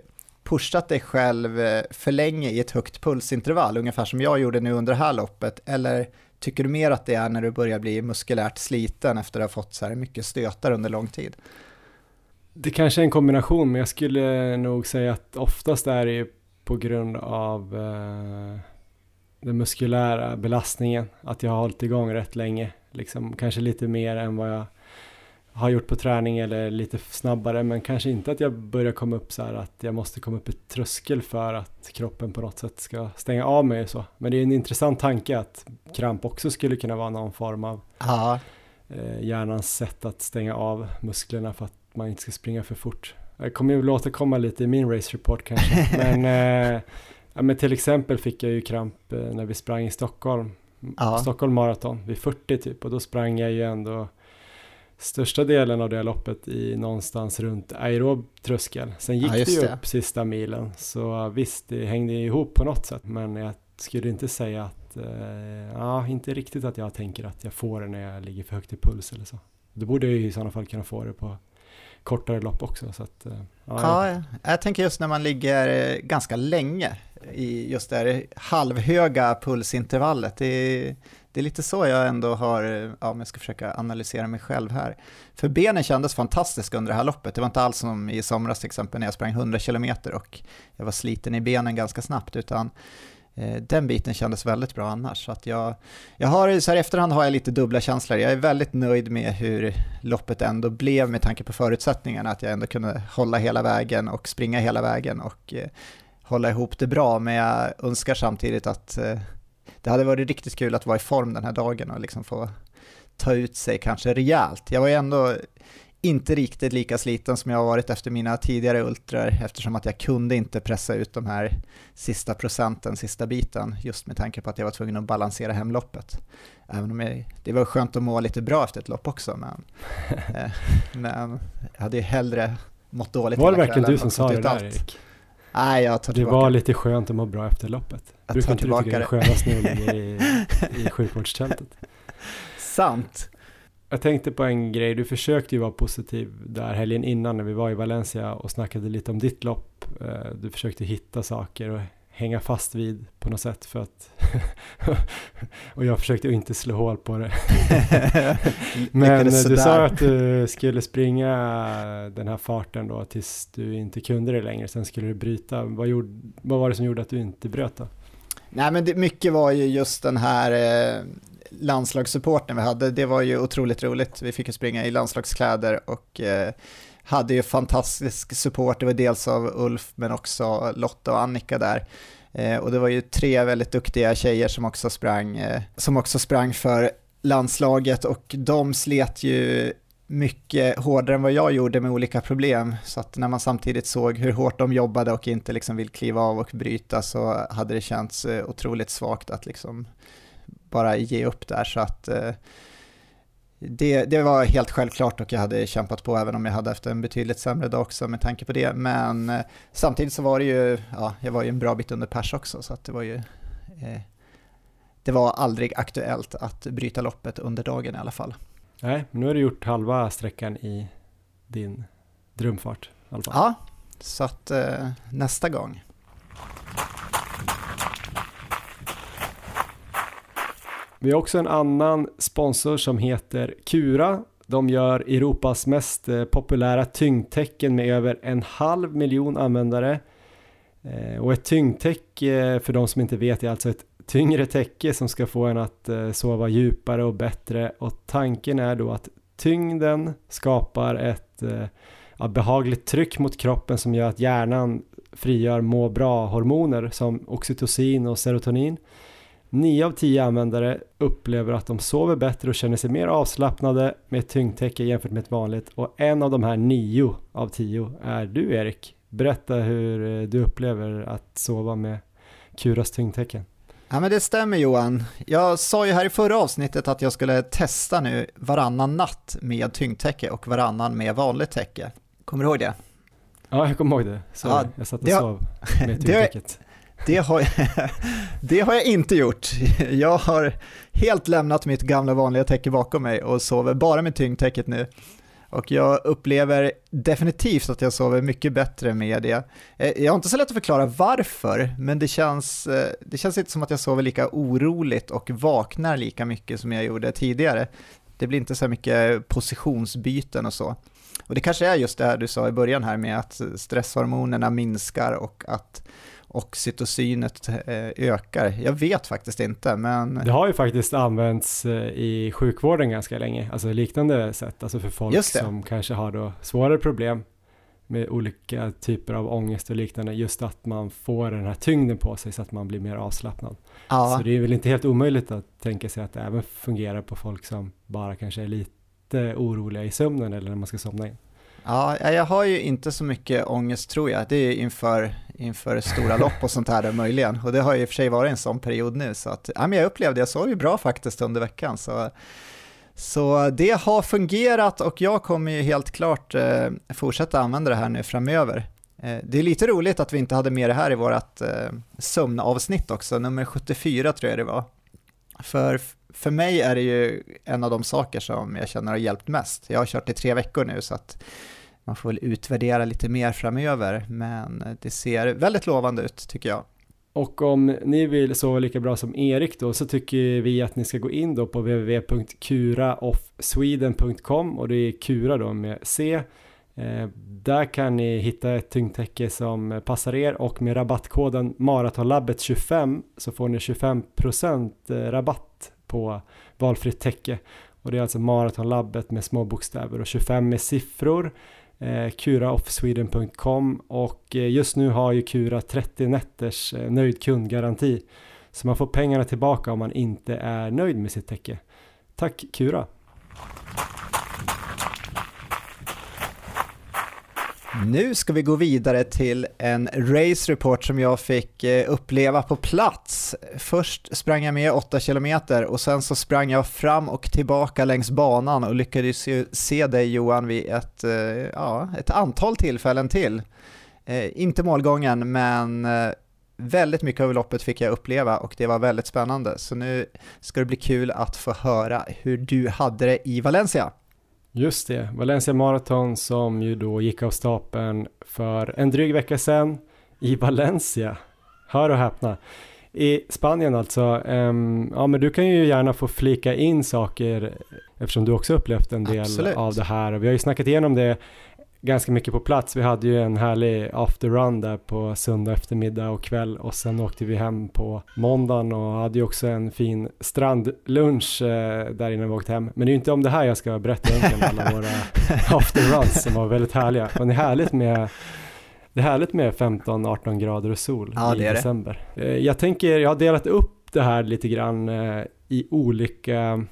S3: pushat dig själv eh, för länge i ett högt pulsintervall, ungefär som jag gjorde nu under det här loppet, eller tycker du mer att det är när du börjar bli muskulärt sliten efter att ha fått så här mycket stötar under lång tid?
S2: Det kanske är en kombination, men jag skulle nog säga att oftast är det på grund av eh, den muskulära belastningen, att jag har hållit igång rätt länge, liksom kanske lite mer än vad jag har gjort på träning eller lite snabbare men kanske inte att jag börjar komma upp så här att jag måste komma upp i tröskel för att kroppen på något sätt ska stänga av mig så. Men det är en intressant tanke att kramp också skulle kunna vara någon form av eh, hjärnans sätt att stänga av musklerna för att man inte ska springa för fort. Jag kommer ju återkomma lite i min race report kanske [laughs] men, eh, ja, men till exempel fick jag ju kramp eh, när vi sprang i Stockholm ja. Stockholm Marathon vid 40 typ och då sprang jag ju ändå största delen av det loppet i någonstans runt aerob tröskel. Sen gick ja, det ju upp sista milen, så visst, det hängde ihop på något sätt, men jag skulle inte säga att, eh, ja, inte riktigt att jag tänker att jag får det när jag ligger för högt i puls eller så. Då borde jag ju i sådana fall kunna få det på kortare lopp också. Så att,
S3: eh, ja, ja, jag tänker just när man ligger ganska länge i just det här halvhöga pulsintervallet. Det är, det är lite så jag ändå har, ja, om jag ska försöka analysera mig själv här. För benen kändes fantastiska under det här loppet. Det var inte alls som i somras till exempel när jag sprang 100 km och jag var sliten i benen ganska snabbt, utan eh, Eh, den biten kändes väldigt bra annars. Så att jag, jag har, så här i efterhand har jag lite dubbla känslor. Jag är väldigt nöjd med hur loppet ändå blev med tanke på förutsättningarna, att jag ändå kunde hålla hela vägen och springa hela vägen och eh, hålla ihop det bra, men jag önskar samtidigt att eh, det hade varit riktigt kul att vara i form den här dagen och liksom få ta ut sig kanske rejält. Jag var ju ändå inte riktigt lika sliten som jag har varit efter mina tidigare ultrar eftersom att jag kunde inte pressa ut de här sista procenten, sista biten, just med tanke på att jag var tvungen att balansera hemloppet. Även om jag, det var skönt att må lite bra efter ett lopp också, men, [laughs] eh, men jag hade ju hellre mått dåligt
S2: Var det verkligen du som sa det där Erik?
S3: Nej, jag tar tillbaka.
S2: Det var lite skönt att må bra efter loppet. Jag Brukar inte du tycka det är skönast när i, i [laughs] sjukvårdstältet?
S3: Sant.
S2: Jag tänkte på en grej, du försökte ju vara positiv där helgen innan när vi var i Valencia och snackade lite om ditt lopp. Eh, du försökte hitta saker och hänga fast vid på något sätt för att [laughs] och jag försökte inte slå hål på det. [laughs] Men du sa att du skulle springa den här farten då tills du inte kunde det längre. Sen skulle du bryta. Vad, gjorde, vad var det som gjorde att du inte bröt då?
S3: Nej men det, mycket var ju just den här eh, landslagssupporten vi hade. Det var ju otroligt roligt. Vi fick ju springa i landslagskläder och eh, hade ju fantastisk support. Det var dels av Ulf men också Lotta och Annika där. Eh, och det var ju tre väldigt duktiga tjejer som också sprang, eh, som också sprang för landslaget och de slet ju mycket hårdare än vad jag gjorde med olika problem. Så att när man samtidigt såg hur hårt de jobbade och inte liksom vill kliva av och bryta så hade det känts eh, otroligt svagt att liksom bara ge upp där. Så att det, det var helt självklart och jag hade kämpat på även om jag hade haft en betydligt sämre dag också med tanke på det. Men eh, samtidigt så var det ju, ja, jag var ju en bra bit under pers också så att det var ju, eh, det var aldrig aktuellt att bryta loppet under dagen i alla fall.
S2: Nej, nu har du gjort halva sträckan i din drömfart. I alla fall.
S3: Ja, så att eh, nästa gång.
S2: Vi har också en annan sponsor som heter Kura. De gör Europas mest eh, populära tyngdtecken med över en halv miljon användare. Eh, och ett tyngdtäcke, eh, för de som inte vet, är alltså ett tyngre täcke som ska få en att sova djupare och bättre. Och tanken är då att tyngden skapar ett ja, behagligt tryck mot kroppen som gör att hjärnan frigör må bra-hormoner som oxytocin och serotonin. 9 av 10 användare upplever att de sover bättre och känner sig mer avslappnade med ett tyngdtäcke jämfört med ett vanligt och en av de här 9 av 10 är du Erik. Berätta hur eh, du upplever att sova med Kuras tyngdtäcken.
S3: Ja men det stämmer Johan. Jag sa ju här i förra avsnittet att jag skulle testa nu varannan natt med tyngdtäcke och varannan med vanligt täcke. Kommer du ihåg det?
S2: Ja, jag kommer ihåg det. Så
S3: Ja,
S2: jag satt och
S3: det har-
S2: sov [laughs] med tyngdtäcket.
S3: Det har, [laughs] det har jag inte gjort. Jag har helt lämnat mitt gamla vanliga täcke bakom mig och sover bara med tyngdtäcket nu. Och jag upplever definitivt att jag sover mycket bättre med det. Eh, jag har inte så lätt att förklara varför, men det känns, eh, det känns inte som att jag sover lika oroligt och vaknar lika mycket som jag gjorde tidigare. Det blir inte så här mycket positionsbyten och så. Och det kanske är just det här du sa i början här med att stresshormonerna minskar och att oxytocinet eh, ökar. Jag vet faktiskt inte, men
S2: Det har ju faktiskt använts eh, i sjukvården ganska länge, alltså liknande sätt, alltså för folk som kanske har då svårare problem med olika typer av ångest och liknande, just att man får den här tyngden på sig så att man blir mer avslappnad.
S3: ja,
S2: Så det är väl inte helt omöjligt att tänka sig att det även fungerar på folk som bara kanske är lite oroliga i sömnen eller när man ska somna in
S3: ja, jag har ju inte så mycket ångest tror jag. Det är inför, inför stora lopp och sånt här där möjligen. Och det har ju i och för sig varit en sån period nu. Så att, ja, men jag upplevde, jag sov ju bra faktiskt under veckan. Så, så det har fungerat och jag kommer ju helt klart eh, fortsätta använda det här nu framöver. Eh, det är lite roligt att vi inte hade med det här i vårt eh, sömnavsnitt också, nummer 74 tror jag det var. För, för mig är det ju en av de saker som jag känner har hjälpt mest. Jag har kört i tre veckor nu så att man får väl utvärdera lite mer framöver, men det ser väldigt lovande ut tycker jag.
S2: Och om ni vill sova lika bra som Erik då så tycker vi att ni ska gå in då på www.kuraoffsweden.com och det är Kura då med C. Eh, där kan ni hitta ett tyngdtäcke som passar er och med rabattkoden maratonlabbet25 så får ni 25% eh, rabatt på valfritt täcke. Och det är alltså maratonlabbet med små bokstäver och 25 med siffror eh, kuraoffsweden.com och eh, just nu har ju Kura 30 nätters eh, nöjd kundgaranti så man får pengarna tillbaka om man inte är nöjd med sitt täcke. Tack Kura!
S3: Nu ska vi gå vidare till en race report som jag fick eh, uppleva på plats. Först sprang jag med 8 km och sen så sprang jag fram och tillbaka längs banan och lyckades ju se dig Johan vid ett, eh, ja, ett antal tillfällen till. Eh, inte målgången men väldigt mycket av loppet fick jag uppleva och det var väldigt spännande. Så nu ska det bli kul att få höra hur du hade det i Valencia.
S2: Just det, Valencia Marathon som ju då gick av stapeln för en dryg vecka sedan i Valencia. Hör och häpna. I Spanien alltså. Ehm, ja men du kan ju gärna få flika in saker eftersom du också upplevt en del
S3: Absolut.
S2: av det här. Och vi har ju snackat igenom det ganska mycket på plats. Vi hade ju en härlig after run där på söndag eftermiddag och kväll och sen åkte vi hem på måndagen och hade ju också en fin strandlunch eh, där innan vi åkte hem. Men det är ju inte om det här jag ska berätta egentligen, alla våra [laughs] after runs som var väldigt härliga. Men det är härligt med det är härligt med 15-18 grader och sol
S3: Ja,
S2: i
S3: det.
S2: december. Eh, Jag tänker, jag har delat upp det här lite grann eh, i olika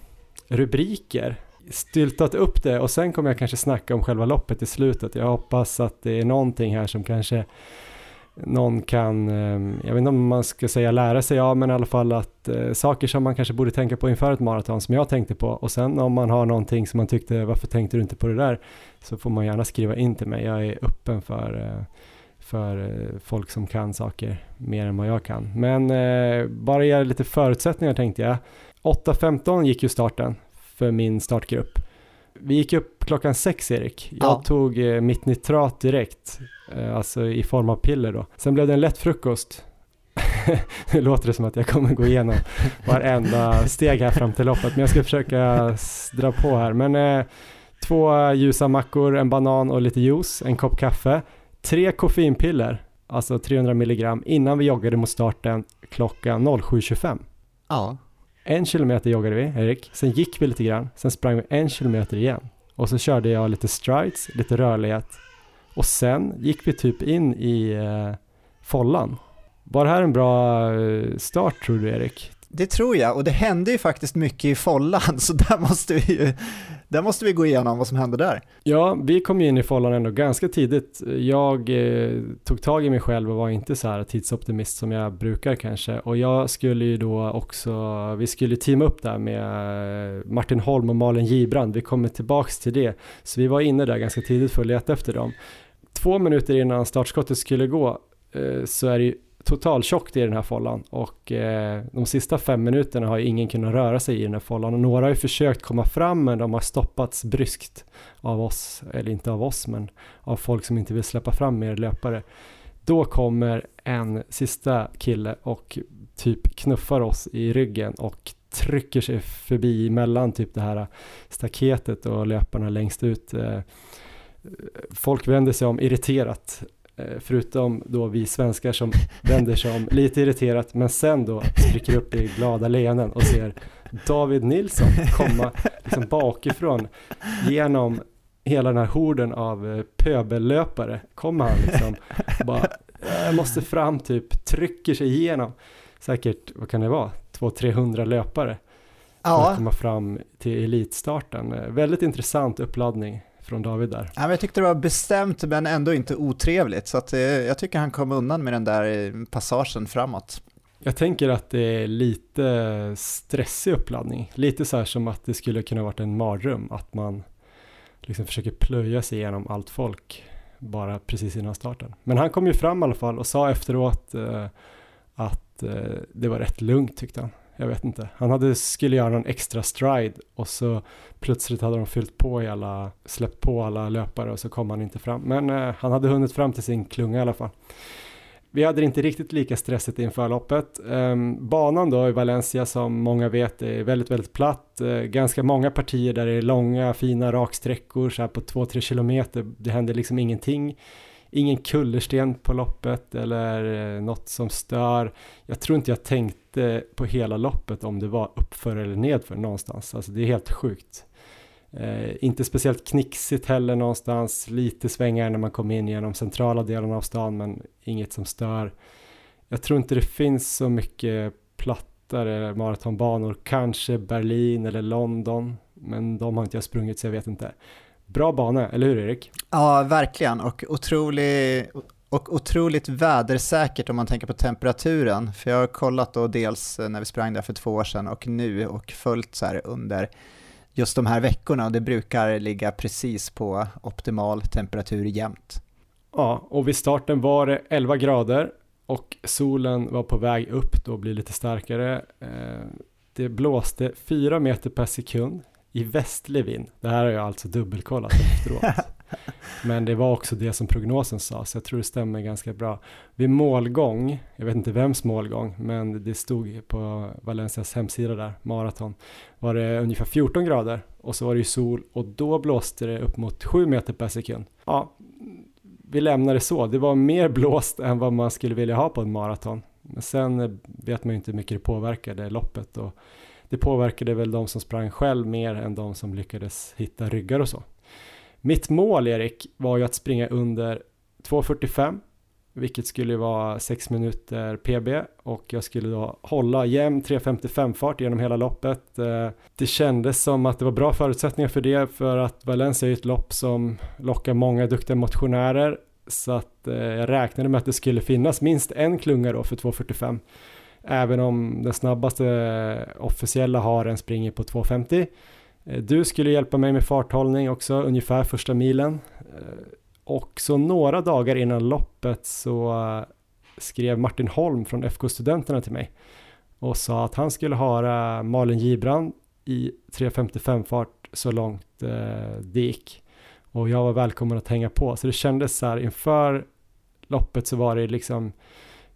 S2: rubriker styltat upp det och sen kommer jag kanske snacka om själva loppet i slutet. Jag hoppas att det är någonting här som kanske någon kan, ehm, jag vet inte om man ska säga lära sig av, men i alla fall att eh, saker som man kanske borde tänka på inför ett maraton som jag tänkte på och sen om man har någonting som man tyckte, varför tänkte du inte på det där? Så får man gärna skriva in till mig. Jag är öppen för, eh, för eh, folk som kan saker mer än vad jag kan. Men bara ge lite förutsättningar tänkte jag. 8.15 gick ju starten för min startgrupp. Vi gick upp klockan sex Erik. Jag
S3: Ja.
S2: tog eh, mitt nitrat direkt, eh, alltså i form av piller då. Sen blev det en lätt frukost. [laughs] det låter det som att jag kommer gå igenom varenda steg här fram till loppet, men jag ska försöka dra på här. Men eh, två ljusa mackor, en banan och lite juice, en kopp kaffe, tre koffeinpiller, alltså 300 milligram, innan vi joggade mot starten klockan 07.25.
S3: Ja,
S2: en kilometer joggade vi, Erik. Sen gick vi lite grann. Sen sprang vi en kilometer igen. Och så körde jag lite strides, lite rörlighet. Och sen gick vi typ in i eh, follan. Var det här en bra eh, start tror du Erik?
S3: Det tror jag, och det hände ju faktiskt mycket i follan, [laughs] så där måste vi ju, där måste vi gå igenom vad som hände där.
S2: Ja, vi kom ju in i fållan ändå ganska tidigt. Jag eh, tog tag i mig själv och var inte så här tidsoptimist som jag brukar kanske. Och jag skulle ju då också, vi skulle teama upp där med eh, Martin Holm och Malin Gibrand. Vi kommer tillbaks till det. Så vi var inne där ganska tidigt för att leta efter dem. Två minuter innan startskottet skulle gå eh, så är det ju totaltjockt i den här follan och eh, de sista fem minuterna har ju ingen kunnat röra sig i den här follan och några har ju försökt komma fram men de har stoppats bryskt av oss, eller inte av oss men av folk som inte vill släppa fram mer löpare. Då kommer en sista kille och typ knuffar oss i ryggen och trycker sig förbi mellan typ det här staketet och löparna längst ut. Eh, folk vänder sig om irriterat förutom då vi svenskar som vänder sig om lite irriterat men sen då spricker upp i glada leenden och ser David Nilsson komma liksom bakifrån genom hela den här horden av eh, pöbellöpare. Kommer han liksom bara jag måste fram typ trycker sig igenom. Säkert vad kan det vara? 200-300 löpare
S3: Ja,
S2: att komma fram till elitstarten. Eh, väldigt intressant uppladdning från David där
S3: Ja, jag tyckte det var bestämt men ändå inte otrevligt, så att, eh, jag tycker han kom undan med den där eh, passagen framåt.
S2: Jag tänker att det är lite stressig uppladdning. Lite så här som att det skulle kunna varit en mardröm. Att man liksom försöker plöja sig igenom allt folk bara precis innan starten. Men han kom ju fram i alla fall och sa efteråt eh, att eh, det var rätt lugnt tyckte han. Jag vet inte. Han hade, skulle göra någon extra stride och så plötsligt hade de fyllt på i alla, släppt på alla löpare och så kom han inte fram. Men eh, han hade hunnit fram till sin klunga i alla fall. Vi hade inte riktigt lika stressigt inför loppet. Um, banan då i Valencia som många vet är väldigt, väldigt platt. Uh, ganska många partier där det är långa, fina raksträckor så här på 2-3 kilometer. Det händer liksom ingenting. Ingen kullersten på loppet eller uh, något som stör. Jag tror inte jag tänkte på hela loppet om det var uppför eller nedför någonstans. Alltså det är helt sjukt. Eh, inte speciellt knixigt heller någonstans, lite svängar när man kommer in genom centrala delen av stan men inget som stör. Jag tror inte det finns så mycket plattare maratonbanor, kanske Berlin eller London, men de har inte jag sprungit så jag vet inte. Bra bana, eller hur Erik?
S3: Ja, verkligen, och, otrolig, och otroligt vädersäkert om man tänker på temperaturen. För jag har kollat då dels när vi sprang där för två år sedan och nu och följt så här under just de här veckorna och det brukar ligga precis på optimal temperatur jämt.
S2: Ja, och vid starten var det 11 grader och solen var på väg upp då blir lite starkare. Eh, det blåste 4 meter per sekund i västlig vind. Det här har jag alltså dubbelkollat efteråt. [laughs] Men det var också det som prognosen sa, så jag tror det stämmer ganska bra. Vid målgång, jag vet inte vems målgång, men det stod på Valencias hemsida där, maraton, var det ungefär 14 grader och så var det ju sol och då blåste det upp mot 7 meter per sekund. Ja, vi lämnar det så. Det var mer blåst än vad man skulle vilja ha på en maraton. Men sen vet man ju inte hur mycket det påverkade loppet och det påverkade väl de som sprang själv mer än de som lyckades hitta ryggar och så. Mitt mål, Erik, var ju att springa under 2.45, vilket skulle vara 6 minuter PB och jag skulle då hålla jämn 3.55 fart genom hela loppet. Eh, det kändes som att det var bra förutsättningar för det för att Valencia är ett lopp som lockar många duktiga motionärer så att eh, jag räknade med att det skulle finnas minst en klunga då för 2.45 även om den snabbaste eh, officiella haren springer på 2.50 Eh, du skulle hjälpa mig med farthållning också, ungefär första milen. Eh, och så några dagar innan loppet så eh, skrev Martin Holm från FK Studenterna till mig och sa att han skulle höra Malin Gibrand i 3.55 fart så långt det gick. Och jag var välkommen att hänga på. Så det kändes så här inför loppet så var det liksom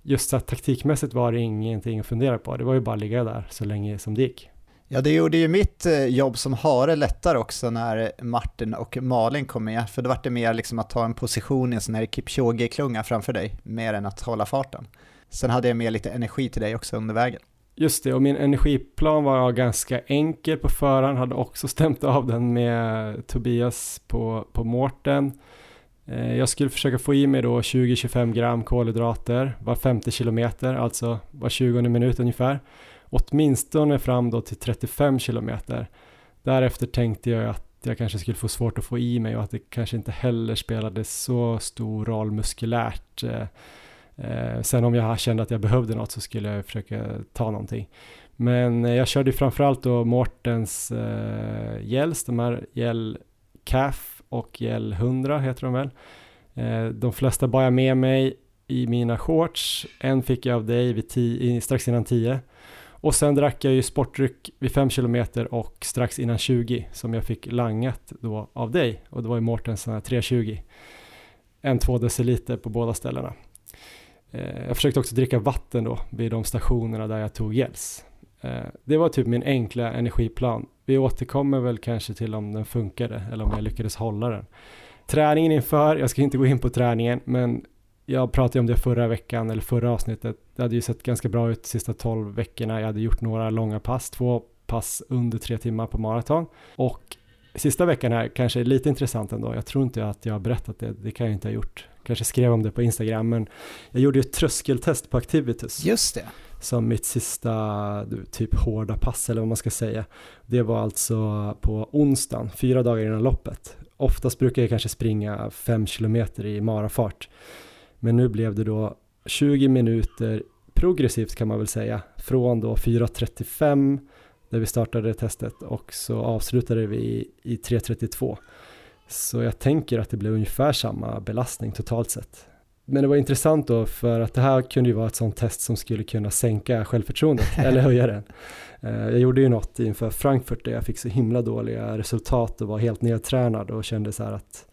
S2: just så att taktikmässigt var det ingenting att fundera på. Det var ju bara att ligga där så länge som det gick.
S3: Ja, det gjorde ju mitt eh, jobb som hare lättare också när Martin och Malin kom med, för då var det mer liksom att ta en position i en sån här Kipchoge-klunga framför dig, mer än att hålla farten. Sen hade jag med lite energi till dig också under vägen.
S2: Just det, och min energiplan var ganska enkel på förhand, hade också [laughs] stämt av den med Tobias på, på Mårten. Eh, jag skulle försöka få i mig då 20-25 gram kolhydrater var 50 kilometer, alltså var 20 minut ungefär. Åtminstone fram då till 35 kilometer. Därefter tänkte jag att jag kanske skulle få svårt att få i mig och att det kanske inte heller spelade så stor roll muskulärt. Eh, eh, sen om jag kände att jag behövde något så skulle jag försöka ta någonting. Men eh, jag körde framförallt då Mortens eh, gels, de här gel CAF och gel 100 heter de väl. De flesta bar jag med mig i mina shorts, en fick jag av dig vid tio, strax innan 10 och sen drack jag ju sportdryck vid 5 km och strax innan 20 som jag fick langat då av dig och det var ju Mårtens 320. En 2 deciliter på båda ställena. Eh, jag försökte också dricka vatten då vid de stationerna där jag tog gels. Eh, det var typ min enkla energiplan. Vi återkommer väl kanske till om den funkade eller om jag lyckades hålla den. Träningen inför, jag ska inte gå in på träningen, men jag pratade om det förra veckan eller förra avsnittet. Det hade ju sett ganska bra ut de sista 12 veckorna. Jag hade gjort några långa pass, två pass under tre timmar på maraton. Och sista veckan här kanske är lite intressant ändå. Jag tror inte att jag har berättat det, det kan jag inte ha gjort. Kanske skrev om det på Instagram, men jag gjorde ju ett tröskeltest på Activities.
S3: Just det.
S2: Som mitt sista typ hårda pass eller vad man ska säga. Det var alltså på onsdagen, fyra dagar innan loppet. Oftast brukar jag kanske springa fem kilometer i marafart. Men nu blev det då 20 minuter progressivt kan man väl säga. Från då 4.35 där vi startade testet och så avslutade vi i 3.32. Så jag tänker att det blev ungefär samma belastning totalt sett. Men det var intressant då för att det här kunde ju vara ett sånt test som skulle kunna sänka självförtroendet [laughs] eller höja den. Eh, jag gjorde ju något inför Frankfurt där jag fick så himla dåliga resultat och var helt nedtränad och kände så här att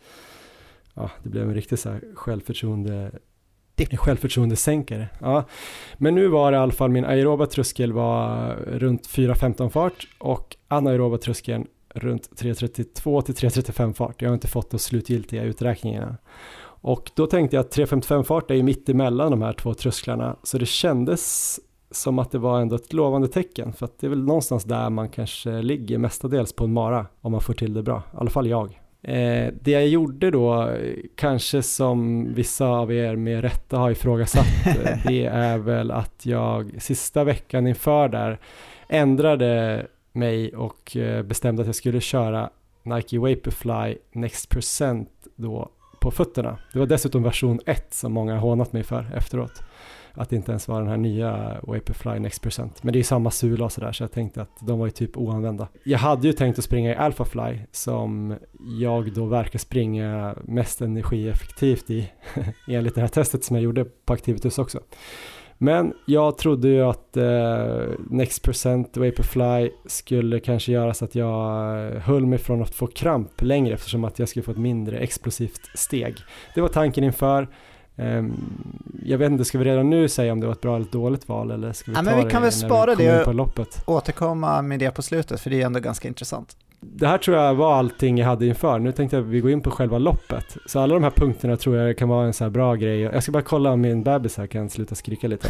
S2: ja, det blev en riktig så här självförtroende en självförtroendesänkare. Ja. Men nu var det i alla fall min aeroba tröskel var runt 4.15 fart och anaeroba tröskeln runt 3.32 till 3.35 fart. Jag har inte fått de slutgiltiga uträkningarna. Och då tänkte jag att 3.55 fart är ju mitt emellan de här två trösklarna så det kändes som att det var ändå ett lovande tecken för att det är väl någonstans där man kanske ligger mestadels på en mara om man får till det bra, i alla fall jag. Eh, det jag gjorde då, kanske som vissa av er med rätta har ifrågasatt, [laughs] det är väl att jag sista veckan inför där ändrade mig och eh, bestämde att jag skulle köra Nike Vaporfly Next Percent då på fötterna. Det var dessutom version 1 som många har hånat mig för efteråt att det inte ens var den här nya Vaporfly Next Percent. Men det är samma sula och sådär så jag tänkte att de var ju typ oanvända. Jag hade ju tänkt att springa i Alphafly som jag då verkar springa mest energieffektivt i [laughs] enligt det här testet som jag gjorde på Activitus också. Men jag trodde ju att eh, Next Percent Vaporfly skulle kanske göra så att jag eh, höll mig från att få kramp längre eftersom att jag skulle få ett mindre explosivt steg. Det var tanken inför. Ehm, jag vet inte, ska vi redan nu säga om det var ett bra eller ett dåligt val eller ska vi
S3: ja,
S2: ta
S3: men vi kan
S2: det
S3: väl spara det
S2: på loppet?
S3: återkomma med det på slutet för det är ändå ganska intressant.
S2: Det här tror jag var allting jag hade inför. Nu tänkte jag att vi går in på själva loppet. Så alla de här punkterna tror jag kan vara en så här bra grej. Jag ska bara kolla om min bebis här kan sluta skrika lite.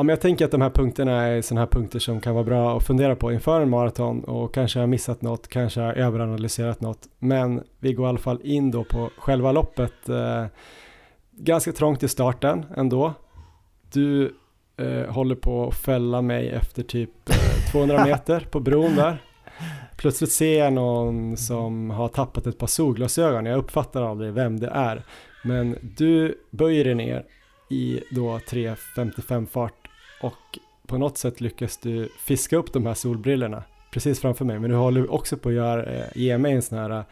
S2: Ja, men jag tänker att de här punkterna är sådana här punkter som kan vara bra att fundera på inför en maraton och kanske har missat något, kanske har överanalyserat något. Men vi går i alla fall in då på själva loppet. Eh, ganska trångt i starten ändå. Du eh, håller på att fälla mig efter typ eh, 200 [laughs] meter på bron där. Plötsligt ser jag någon som har tappat ett par solglasögon. Jag uppfattar aldrig vem det är. Men du böjer dig ner i då 3.55 fart och på något sätt lyckas du fiska upp de här solbrillorna precis framför mig. Men du håller också på att göra, eh, ge mig en sån här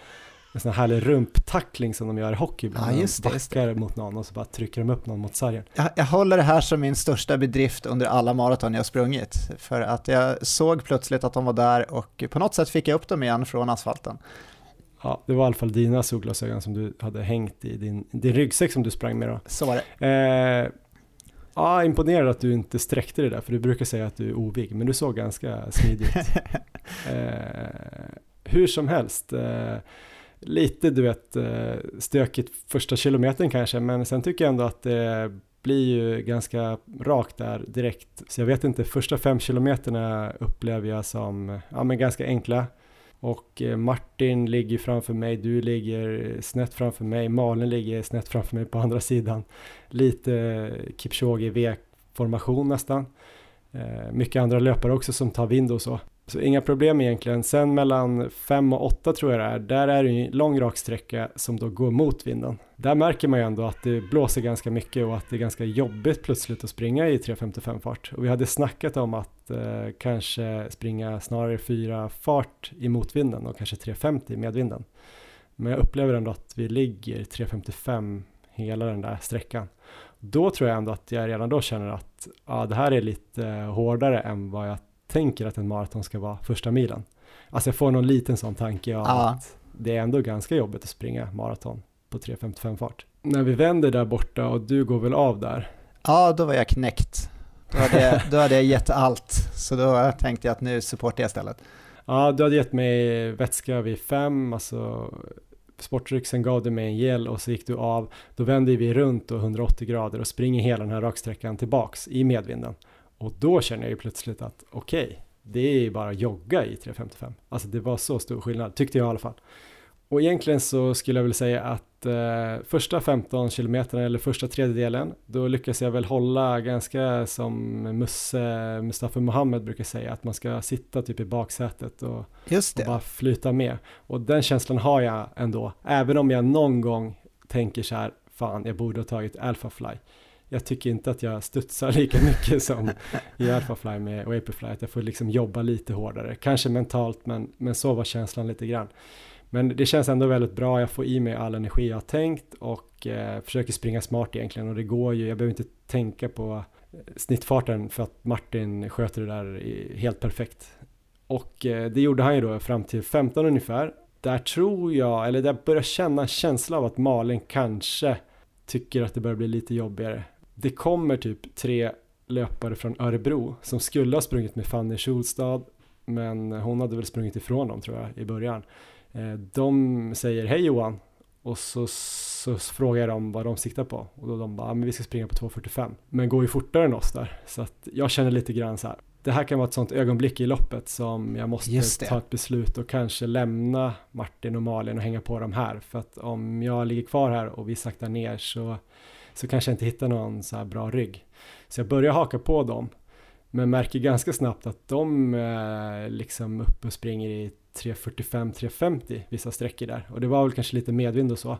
S2: en sån här härlig rumptackling som de gör i hockey ibland.
S3: Ja, just det,
S2: de backar mot någon och så bara trycker de upp någon mot sargen.
S3: Jag, jag håller det här som min största bedrift under alla maraton jag sprungit. För att jag såg plötsligt att de var där och på något sätt fick jag upp dem igen från asfalten.
S2: Ja, det var i alla fall dina solglasögon som du hade hängt i din, din ryggsäck som du sprang med då.
S3: Så var det.
S2: Eh, ja, imponerad att du inte sträckte det där, för du brukar säga att du är ovig, men du såg ganska smidig ut. [laughs] eh, hur som helst, eh, lite du vet eh, stökigt första kilometern kanske, men sen tycker jag ändå att det blir ju ganska rakt där direkt. Så jag vet inte, första fem kilometerna upplever jag som ja, men ganska enkla. Och eh, Martin ligger framför mig, du ligger snett framför mig, Malin ligger snett framför mig på andra sidan. Lite eh, Kipchoge V-formation nästan. Eh, mycket andra löpare också som tar vind och så. Så inga problem egentligen. Sen mellan 5 och 8 tror jag det är, där är det en lång rak sträcka som då går mot vinden. Där märker man ju ändå att det blåser ganska mycket och att det är ganska jobbigt plötsligt att springa i 3.55 fart. Och vi hade snackat om att eh, kanske springa snarare 4 fart i motvinden och kanske 3.50 i medvinden. Men jag upplever ändå att vi ligger 3.55 hela den där sträckan. Då tror jag ändå att jag redan då känner att ja, det här är lite eh, hårdare än vad jag tänker att en maraton ska vara första milen. Alltså jag får någon liten sån tanke av ja. att det är ändå ganska jobbigt att springa maraton på 3.55 fart. När vi vänder där borta och du går väl av där?
S3: Ja, då var jag knäckt. Då hade jag, då hade jag gett allt, så då tänkte jag att nu supportar jag istället.
S2: Ja, du hade gett mig vätska vid fem, alltså sportdryck, sen gav du mig en gel och så gick du av. Då vände vi runt och 180 grader och springer hela den här raksträckan tillbaks i medvinden. Och då känner jag ju plötsligt att okej, okay, det är ju bara jogga i 3.55. Alltså det var så stor skillnad, tyckte jag i alla fall. Och egentligen så skulle jag väl säga att eh, första 15 kilometerna eller första tredjedelen, då lyckas jag väl hålla ganska som Musse, Mustafa Mohammed brukar säga, att man ska sitta typ i baksätet och, och bara flyta med. Och den känslan har jag ändå, även om jag någon gång tänker så här, fan jag borde ha tagit Alphafly jag tycker inte att jag studsar [laughs] lika mycket som i Alphafly med Vaporfly, att jag får liksom jobba lite hårdare, kanske mentalt, men, men så var känslan lite grann. Men det känns ändå väldigt bra, jag får i mig all energi jag har tänkt och eh, försöker springa smart egentligen och det går ju, jag behöver inte tänka på eh, snittfarten för att Martin sköter det där helt perfekt. Och eh, det gjorde han ju då fram till 15 ungefär. Där tror jag, eller där börjar känna en känsla av att Malin kanske tycker att det börjar bli lite jobbigare det kommer typ tre löpare från Örebro som skulle ha sprungit med Fanny Schulstad men hon hade väl sprungit ifrån dem tror jag i början. Eh, de säger hej Johan. Och så, så frågar jag dem vad de siktar på. Och då de bara, men vi ska springa på 2.45 men går ju fortare än oss där. Så att jag känner lite grann så här det här kan vara ett sånt ögonblick i loppet som jag måste ta ett beslut och kanske lämna Martin och Malin och hänga på dem här. För att om jag ligger kvar här och vi saktar ner så så kanske jag inte hittar någon så här bra rygg. Så jag börjar haka på dem, men märker ganska snabbt att de är liksom uppe och springer i 3.45-3.50 vissa sträckor där och det var väl kanske lite medvind och så.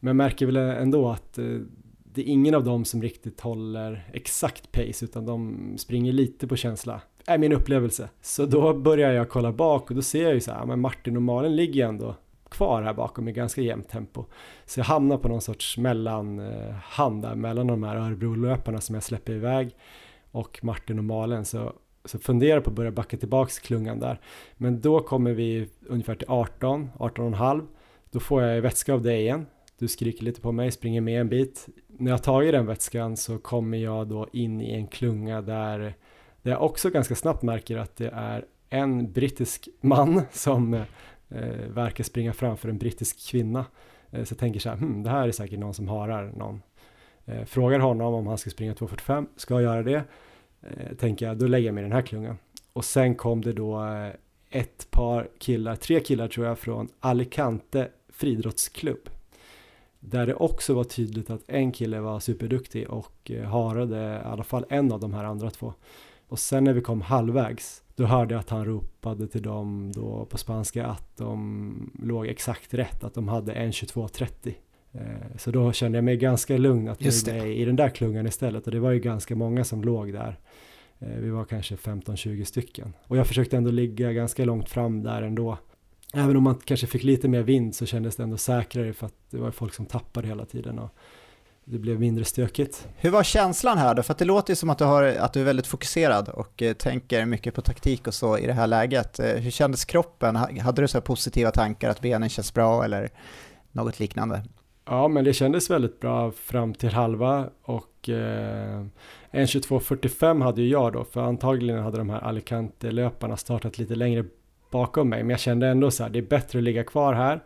S2: Men märker väl ändå att eh, det är ingen av dem som riktigt håller exakt pace utan de springer lite på känsla är min upplevelse. Så då börjar jag kolla bak och då ser jag ju så här, men Martin och Malin ligger ändå kvar här bakom i ganska jämnt tempo. Så jag hamnar på någon sorts mellanhand eh, där mellan de här Örebro-löparna som jag släpper iväg och Martin och Malen. Så, så funderar på att börja backa tillbaks klungan där. Men då kommer vi ungefär till 18, 18,5. Då får jag vätska av dig igen. Du skriker lite på mig, springer med en bit. När jag tagit den vätskan så kommer jag då in i en klunga där, där jag också ganska snabbt märker att det är en brittisk man som eh, eh, verkar springa framför en brittisk kvinna. Eh, så jag tänker så här, hmm, det här är säkert någon som harar någon. Eh, frågar honom om han ska springa 2.45, ska jag göra det? Eh, tänker jag, då lägger jag mig i den här klungan. Och sen kom det då eh, ett par killar, tre killar tror jag, från Alicante friidrottsklubb. Där det också var tydligt att en kille var superduktig och eh, harade i alla fall en av de här andra två. Och sen när vi kom halvvägs då hörde jag att han ropade till dem då på spanska att de låg exakt rätt, att de hade en 22.30. Eh, så då kände jag mig ganska lugn att vi var i den där klungan istället och det var ju ganska många som låg där. Eh, vi var kanske 15-20 stycken och jag försökte ändå ligga ganska långt fram där ändå. Även om man kanske fick lite mer vind så kändes det ändå säkrare för att det var folk som tappade hela tiden och det blev mindre stökigt.
S3: Hur var känslan här då? För det låter ju som att du, har, att du är väldigt fokuserad och eh, tänker mycket på taktik och så i det här läget. Eh, hur kändes kroppen? Hade du så positiva tankar att benen känns bra eller något liknande?
S2: Ja, men det kändes väldigt bra fram till halva och eh, 1.22.45 hade ju jag då, för antagligen hade de här Alicante-löparna startat lite längre bakom mig, men jag kände ändå så här, det är bättre att ligga kvar här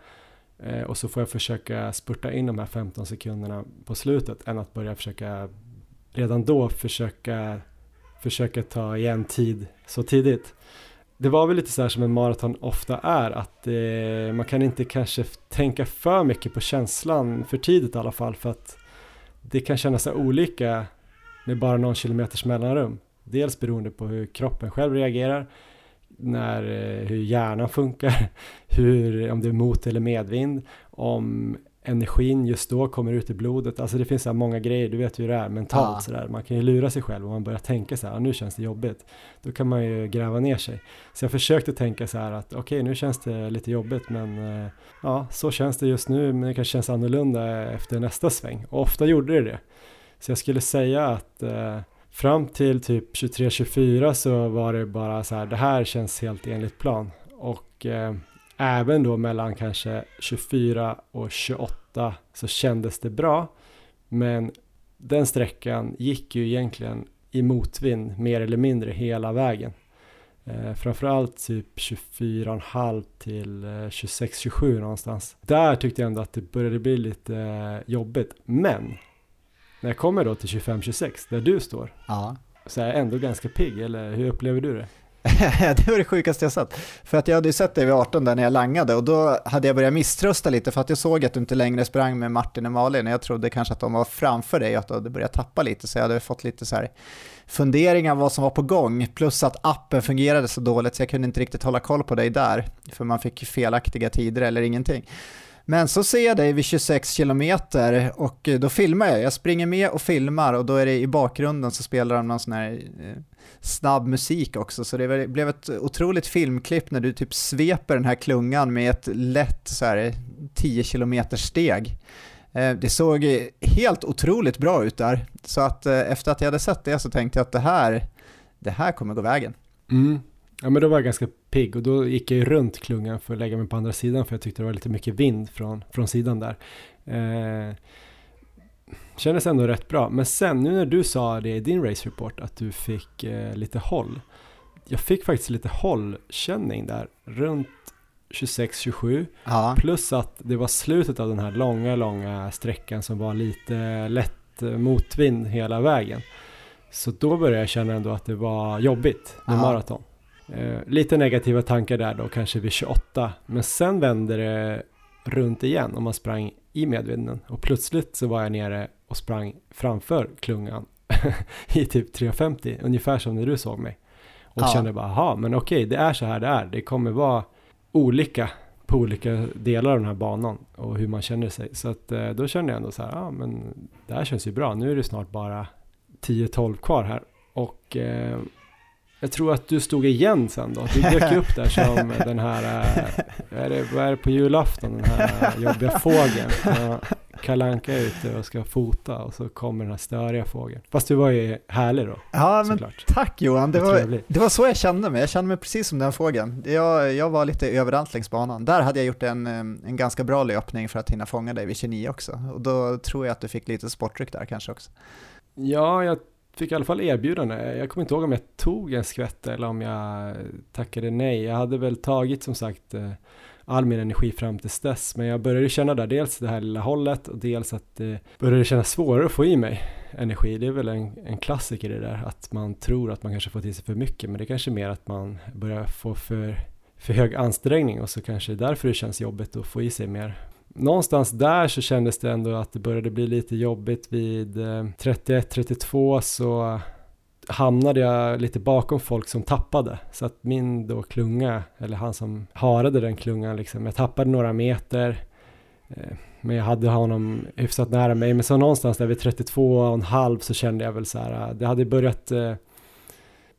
S2: Eh, och så får jag försöka spurta in de här 15 sekunderna på slutet än att börja försöka redan då försöka, försöka ta igen tid så tidigt. det var väl lite så här som en maraton ofta är, att eh, man kan inte kanske tänka för mycket på känslan för tidigt i alla fall, för att det kan kännas så olika med bara någon kilometers mellanrum. Dels beroende på hur kroppen själv reagerar, när, eh, hur hjärnan funkar, [laughs] hur, om det är mot eller medvind, om energin just då kommer ut i blodet. Alltså det finns så här många grejer, du vet ju hur det är mentalt ja. sådär. Man kan ju lura sig själv om man börjar tänka så här, ah, nu känns det jobbigt. Då kan man ju gräva ner sig. Så jag försökte tänka så här att okej, okay, nu känns det lite jobbigt, men uh, ja, så känns det just nu, men det kanske känns annorlunda efter nästa sväng. Och ofta gjorde det det. Så jag skulle säga att uh, fram till typ 23-24 så var det bara så här, det här känns helt enligt plan. Och eh, även då mellan kanske 24 och 28 så kändes det bra. Men den sträckan gick ju egentligen i motvind mer eller mindre hela vägen. Eh, framförallt typ 24,5 till eh, 26-27 någonstans. Där tyckte jag ändå att det började bli lite eh, jobbigt. Men när jag kommer då till 25-26 där du står ja. så är jag ändå ganska pigg, eller hur upplever du det? [laughs]
S3: det var det sjukaste jag sett. För att jag hade ju sett dig vid 18 där när jag langade och då hade jag börjat misströsta lite för att jag såg att du inte längre sprang med Martin och Malin och jag trodde kanske att de var framför dig och att du hade börjat tappa lite så jag hade fått lite så här funderingar vad som var på gång plus att appen fungerade så dåligt så jag kunde inte riktigt hålla koll på dig där för man fick felaktiga tider eller ingenting. Men så ser jag dig vid 26 kilometer och då filmar jag. Jag springer med och filmar och då är det i bakgrunden så spelar de någon sån här eh, snabb musik också. Så det blev ett otroligt filmklipp när du typ sveper den här klungan med ett lätt så här eh, 10 kilometers steg. Eh, det såg helt otroligt bra ut där. Så att efter att jag hade sett det så tänkte jag att det här, det här kommer gå vägen.
S2: Mm. Ja men då var jag ganska pigg och då gick jag runt klungan för att lägga mig på andra sidan för jag tyckte det var lite mycket vind från, från sidan där. Eh, kändes ändå rätt bra. Men sen nu när du sa det i din race report att du fick eh, lite håll. Jag fick faktiskt lite hållkänning där runt 26-27 ja. plus att det var slutet av den här långa, långa sträckan som var lite lätt eh, motvind hela vägen. Så då började jag känna ändå att det var jobbigt med ja. maraton. Eh, lite negativa tankar där då, kanske vid 28. Men sen vände det runt igen och man sprang i medvinden. Och plötsligt så var jag nere och sprang framför klungan [laughs] i typ 3.50, ungefär som när du såg mig. Och ja. kände bara, aha, men okej, det är så här det är. Det kommer vara olika på olika delar av den här banan och hur man känner sig. Så att eh, då kände jag ändå så här, ja men det här känns ju bra. Nu är det snart bara 10-12 kvar här. Och eh, jag tror att du stod igen sen då. Du dök [laughs] upp där som den här, vad är, det, vad är det på julafton, den här jobbiga fågeln. Kalanka är ute och ska fota och så kommer den här störiga fågeln. Fast du var ju härlig då.
S3: Ja, men såklart. tack Johan. Det var, det var så jag kände mig. Jag kände mig precis som den fågeln. Jag, jag var lite överallt längs banan. Där hade jag gjort en, en ganska bra löpning för att hinna fånga dig vid 29 också. Och då tror jag att du fick lite sportdryck där kanske också.
S2: Ja, jag fick i alla fall erbjudande. Jag kommer inte ihåg om jag tog en skvätt eller om jag tackade nej. Jag hade väl tagit som sagt eh, all min energi fram till dess. Men jag började känna där dels det här lilla hållet och dels att det började kännas svårare att få i mig energi. Det är väl en, en klassiker det där att man tror att man kanske får till sig för mycket men det är kanske mer att man börjar få för, för hög ansträngning och så kanske det är därför det känns jobbigt att få i sig mer någonstans där så kändes det ändå att det började bli lite jobbigt vid eh, 31-32 så hamnade jag lite bakom folk som tappade. Så att min då klunga, eller han som harade den klungan liksom, jag tappade några meter. Eh, men jag hade honom hyfsat nära mig. Men så någonstans där vid 32 och en halv så kände jag väl så här, eh, det hade börjat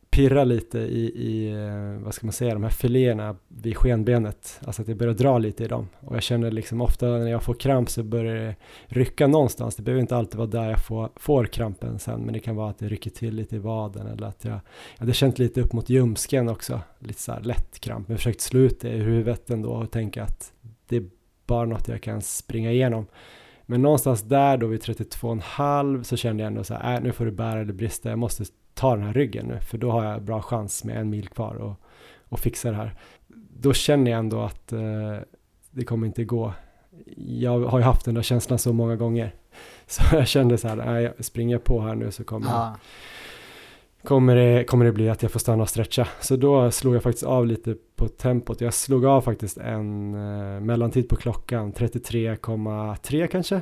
S2: pirra lite i, i, eh, vad ska man säga, de här filéerna vid skenbenet. Alltså att det börjar dra lite i dem. Och jag känner liksom ofta när jag får kramp så börjar det rycka någonstans. Det behöver inte alltid vara där jag får, får krampen sen, men det kan vara att det rycker till lite i vaden eller att jag, jag hade känt lite upp mot ljumsken också, lite så här lätt kramp. Men jag försökt slå ut det i huvudet ändå och tänka att det är bara något jag kan springa igenom. Men någonstans där då vid 32,5 så kände jag ändå så här, äh, nu får du bära eller brista, jag måste ta den här ryggen nu, för då har jag bra chans med en mil kvar och, och fixa det här. Då känner jag ändå att eh, det kommer inte gå. Jag har ju haft den där känslan så många gånger. [laughs] Så jag kände så här, nej, springer jag på här nu så kommer, ah. kommer det, kommer det bli att jag får stanna och stretcha. Så då slog jag faktiskt av lite på tempot. Jag slog av faktiskt en eh, mellantid på klockan, 33,3 kanske.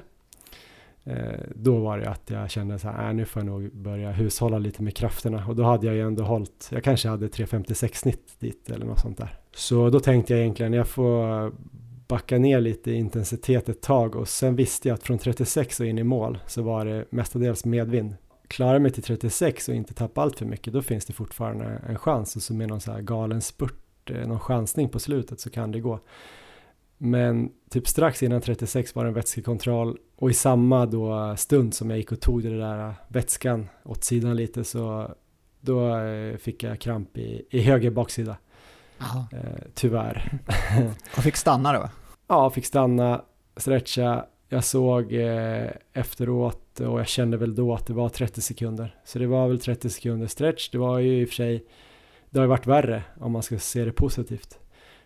S2: Eh, då var det att jag kände så här, äh, nu får jag nog börja hushålla lite med krafterna. Och då hade jag ju ändå hållit, jag kanske hade 3,56 snitt dit eller något sånt där. Så då tänkte jag egentligen, jag får backa ner lite i intensitet ett tag och sen visste jag att från 36 och in i mål så var det mestadels medvind klarar mig till 36 och inte tappa allt för mycket, då finns det fortfarande en chans. Och så med någon så här galen spurt, eh, någon chansning på slutet så kan det gå. Men typ strax innan 36 var det en vätskekontroll och i samma då stund som jag gick och tog det där vätskan åt sidan lite så då eh, fick jag kramp i, i höger baksida. Eh, tyvärr. [laughs]
S3: och fick stanna då?
S2: Ja, fick stanna, stretcha. Jag såg eh, efteråt och jag kände väl då att det var 30 sekunder. Så det var väl 30 sekunder stretch. Det var ju i och för sig, det har ju varit värre om man ska se det positivt.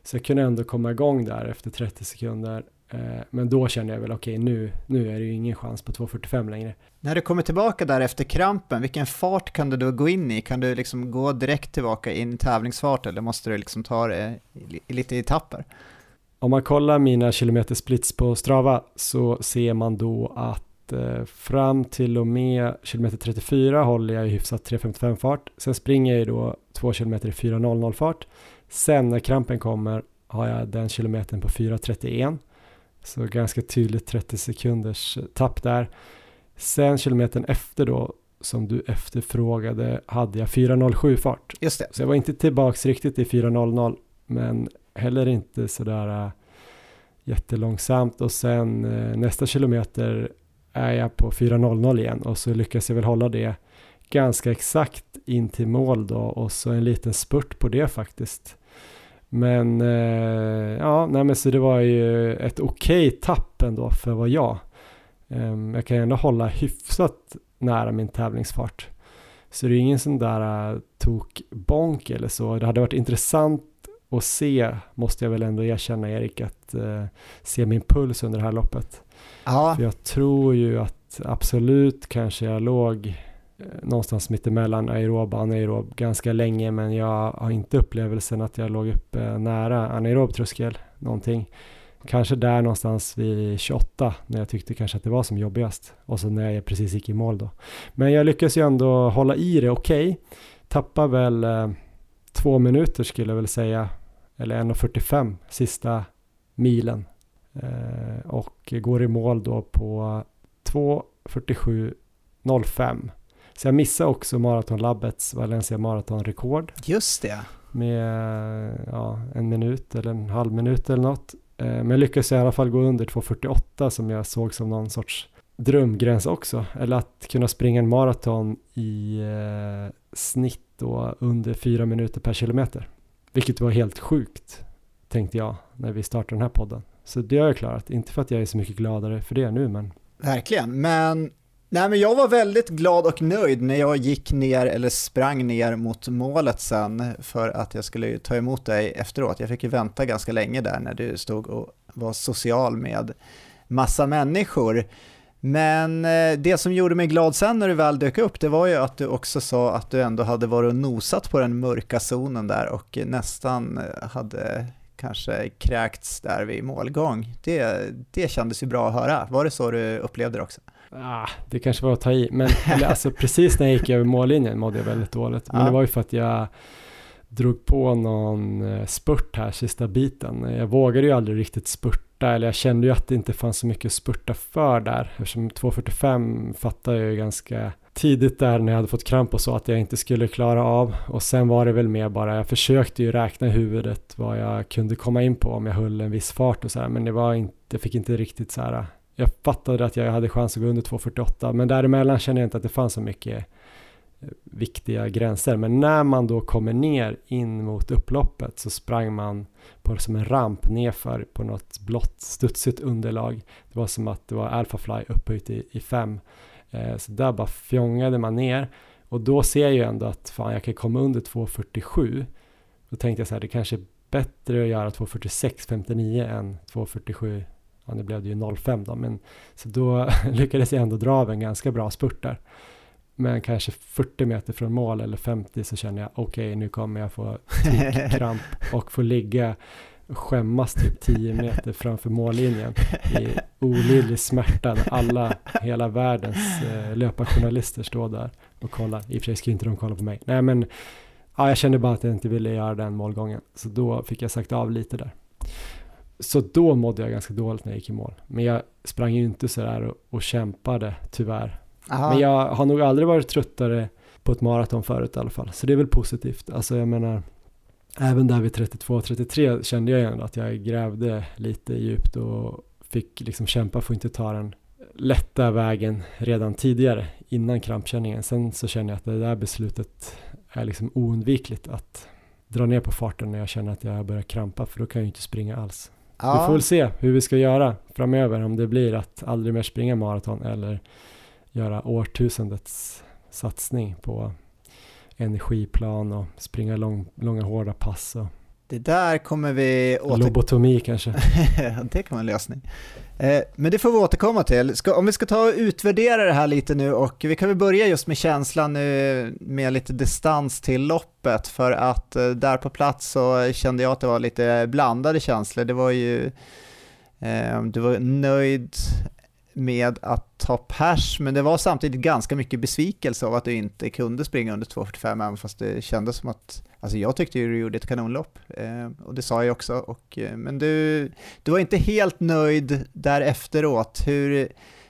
S2: Så jag kunde ändå komma igång där efter 30 sekunder. Eh, men då kände jag väl okej okay, nu, nu är det ju ingen chans på 2.45 längre.
S3: När du kommer tillbaka där efter krampen, vilken fart kan du då gå in i? Kan du liksom gå direkt tillbaka in i tävlingsfart eller måste du liksom ta det lite i etapper?
S2: Om man kollar mina kilometer splits på Strava så ser man då att eh, fram till och med kilometer 34 håller jag i hyfsat 3.55 fart. Sen springer jag ju då 2 kilometer i 4.00 fart. Sen när krampen kommer har jag den kilometern på 4.31. Så ganska tydligt 30 sekunders tapp där. Sen kilometern efter då som du efterfrågade hade jag 4.07 fart.
S3: Just det.
S2: Så jag var inte tillbaks riktigt i 4.00 men heller inte sådär äh, jättelångsamt och sen äh, nästa kilometer är jag på 4.00 igen och så lyckas jag väl hålla det ganska exakt in till mål då och så en liten spurt på det faktiskt. Men eh, ja, nej men så det var ju ett okej okay tapp ändå för vad jag. Eh, jag kan ju ändå hålla hyfsat nära min tävlingsfart. Så det är ingen sån där uh, tok bonk eller så. Det hade varit intressant att se, måste jag väl ändå erkänna Erik, att uh, se min puls under det här loppet. Ja. För jag tror ju att absolut kanske jag låg eh, Eh, någonstans mittemellan aerob och anaerob ganska länge men jag har inte upplevelsen att jag låg uppe eh, nära anaerob tröskel någonting. Kanske där någonstans vid 28 när jag tyckte kanske att det var som jobbigast och så när jag precis gick i mål då. Men jag lyckas ju ändå hålla i det okej. Okay. Tappar väl eh, två minuter skulle jag väl säga eller 1.45 sista milen Eh, och går i mål då på 2.47.05. Så jag missade också Maratonlabbets Valencia Maratonrekord.
S3: Just det.
S2: Med ja, en minut eller en halv minut eller något. Eh, men jag lyckades i alla fall gå under 2.48 som jag såg som någon sorts drömgräns också. Eller att kunna springa en maraton i eh, snitt då under fyra minuter per kilometer. Vilket var helt sjukt, tänkte jag, när vi startade den här podden. Så det har jag klarat, inte för att jag är så mycket gladare för det nu men...
S3: Verkligen, men Nej men jag var väldigt glad och nöjd när jag gick ner eller sprang ner mot målet sen för att jag skulle ta emot dig efteråt. Jag fick ju vänta ganska länge där när du stod och var social med massa människor. Men eh, det som gjorde mig glad sen när du väl dök upp, det var ju att du också sa att du ändå hade varit och nosat på den mörka zonen där och nästan eh, hade kanske kräkts där vid målgång. Det, det kändes ju bra att höra. Var det så du upplevde det också?
S2: Ah, det kanske var att ta i, men eller, alltså, [laughs] precis när jag gick över mållinjen mådde jag väldigt dåligt. Men ja. det var ju för att jag drog på någon eh, spurt här sista biten. Jag vågade ju aldrig riktigt spurta, eller jag kände ju att det inte fanns så mycket att spurta för där. Eftersom 2.45 fattade jag ju ganska tidigt där när jag hade fått kramp och så att jag inte skulle klara av. Och sen var det väl mer bara, jag försökte ju räkna i huvudet vad jag kunde komma in på om jag höll en viss fart och så här, men det var inte, jag fick inte riktigt så här, jag fattade att jag hade chans att gå under 2.48, men däremellan kände jag inte att det fanns så mycket eh, viktiga gränser. Men när man då kommer ner in mot upploppet så sprang man på som en ramp nerför på något blått studsigt underlag. Det var som att det var Alphafly upphöjt i, i fem Eh, så där bara fjongade man ner och då ser jag ju ändå att fan jag kan komma under 2.47. Då tänkte jag så här, det kanske är bättre att göra 2.46.59 än 2.47, ja nu blev det ju 0.5 då, men så då [laughs] lyckades jag ändå dra av en ganska bra spurt där. Men kanske 40 meter från mål eller 50 så känner jag okej okay, nu kommer jag få [laughs] kramp och få ligga skämmas typ 10 meter framför mållinjen i olidlig smärta när alla, hela världens eh, löparjournalister står där och kollar. I och för sig ska inte de kolla på mig. Nej men ja, jag kände bara att jag inte ville göra den målgången. Så då fick jag sagt av lite där. Så då mådde jag ganska dåligt när jag gick i mål. Men jag sprang ju inte sådär och, och kämpade tyvärr. Aha. Men jag har nog aldrig varit tröttare på ett maraton förut i alla fall. Så det är väl positivt. Alltså jag menar, även där vid 32-33 kände jag ändå att jag grävde lite djupt och fick liksom kämpa för att inte ta den lätta vägen redan tidigare innan krampkänningen. Sen så känner jag att det där beslutet är liksom oundvikligt att dra ner på farten när jag känner att jag börjar krampa för då kan jag ju inte springa alls. Ja. Vi får väl se hur vi ska göra framöver om det blir att aldrig mer springa maraton eller göra årtusendets satsning på energiplan och springa lång, långa hårda pass. Och
S3: det där kommer vi
S2: åter... Lobotomi kanske. [laughs]
S3: det kan vara en lösning. Eh, men det får vi återkomma till. Ska, om vi ska ta och utvärdera det här lite nu och vi kan väl börja just med känslan nu med lite distans till loppet för att eh, där på plats så kände jag att det var lite blandade känslor. Det var ju, eh, du var nöjd med att ta pers, men det var samtidigt ganska mycket besvikelse av att du inte kunde springa under 2.45, även fast det kändes som att, alltså jag tyckte ju du gjorde ett kanonlopp, eh, och det sa jag också, och, eh, men du, du var inte helt nöjd där efteråt. Hur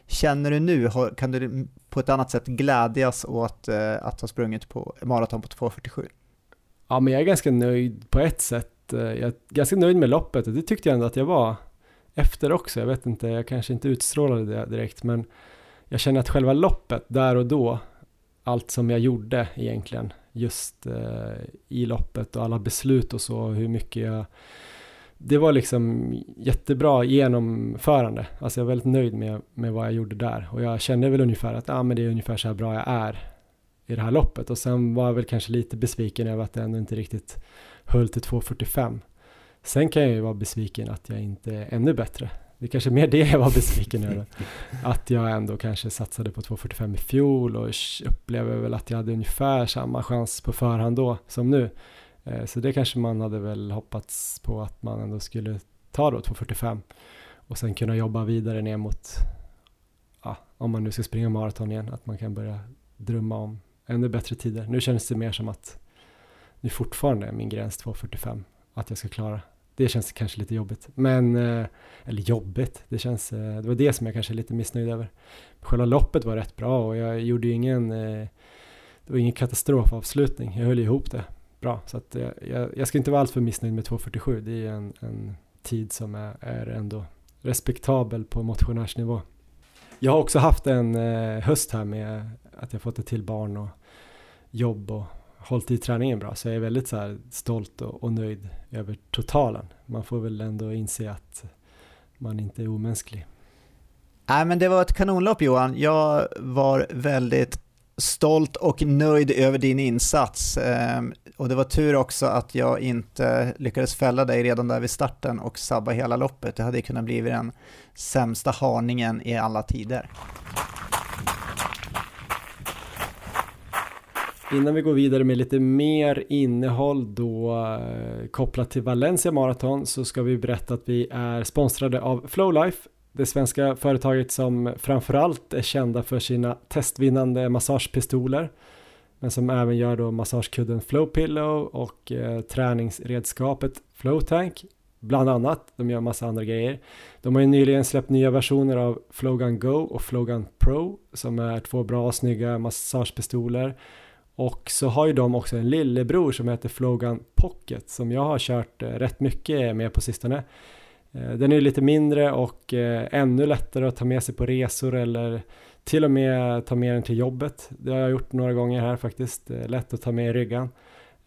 S3: känner du nu? Kan du på ett annat sätt glädjas åt eh, att ha sprungit på maraton på 2.47?
S2: Ja, men jag är ganska nöjd på ett sätt. Eh, jag är ganska nöjd med loppet och det tyckte jag ändå att jag var efter också. Jag vet inte, jag kanske inte utstrålade det direkt, men jag känner att själva loppet där och då, allt som jag gjorde egentligen, just eh, i loppet och alla beslut och så, hur mycket jag det var liksom jättebra genomförande. Alltså jag är väldigt nöjd med, med vad jag gjorde där. Och jag kände väl ungefär att ah, men det är ungefär så här bra jag är i det här loppet. Och sen var jag väl kanske lite besviken över att det ändå inte riktigt höll till 2.45. Sen kan jag ju vara besviken att jag inte är ännu bättre. Det är kanske mer det jag var besviken över. [laughs] Att jag ändå kanske satsade på 2.45 i fjol och upplever väl att jag hade ungefär samma chans på förhand då som nu. Eh, så det kanske man hade väl hoppats på att man ändå skulle ta då 2.45 och sen kunna jobba vidare ner mot, ja, om man nu ska springa maraton igen, att man kan börja drömma om ännu bättre tider. Nu känns det mer som att nu fortfarande är min gräns 2.45 att jag ska klara. Det känns kanske lite jobbigt, men, eh, eller jobbigt, det känns, eh, det var det som jag kanske är lite missnöjd över. Själva loppet var rätt bra och jag gjorde ju ingen, eh, det var ingen katastrofavslutning, jag höll ihop det bra. Så att jag, jag ska inte vara alltför missnöjd med 2.47, det är en, en tid som är, är ändå respektabel på motionärsnivå. Jag har också haft en höst här med att jag fått ett till barn och jobb och hållit i träningen bra så jag är väldigt så här stolt och, och, nöjd över totalen. Man får väl ändå inse att man inte är omänsklig.
S3: Nej men det var ett kanonlopp Johan. Jag var väldigt stolt och nöjd över din insats. Ehm, och det var tur också att jag inte lyckades fälla dig redan där vid starten och sabba hela loppet. Det hade kunnat bli den sämsta harningen i alla tider.
S2: Innan vi går vidare med lite mer innehåll då eh, kopplat till Valencia Marathon så ska vi berätta att vi är sponsrade av Flowlife, det svenska företaget som framförallt är kända för sina testvinnande massagepistoler men som även gör då massagekudden Flowpillow och eh, träningsredskapet Flowtank bland annat. De gör massa andra grejer. De har ju nyligen släppt nya versioner av Flowgun Go och Flowgun Pro som är två bra och snygga massagepistoler och så har ju de också en lillebror som heter Flogan Pocket som jag har kört eh, rätt mycket med på sistone. Eh, den är lite mindre och eh, ännu lättare att ta med sig på resor eller till och med ta med den till jobbet. Det har jag gjort några gånger här faktiskt. Lätt att ta med i ryggan.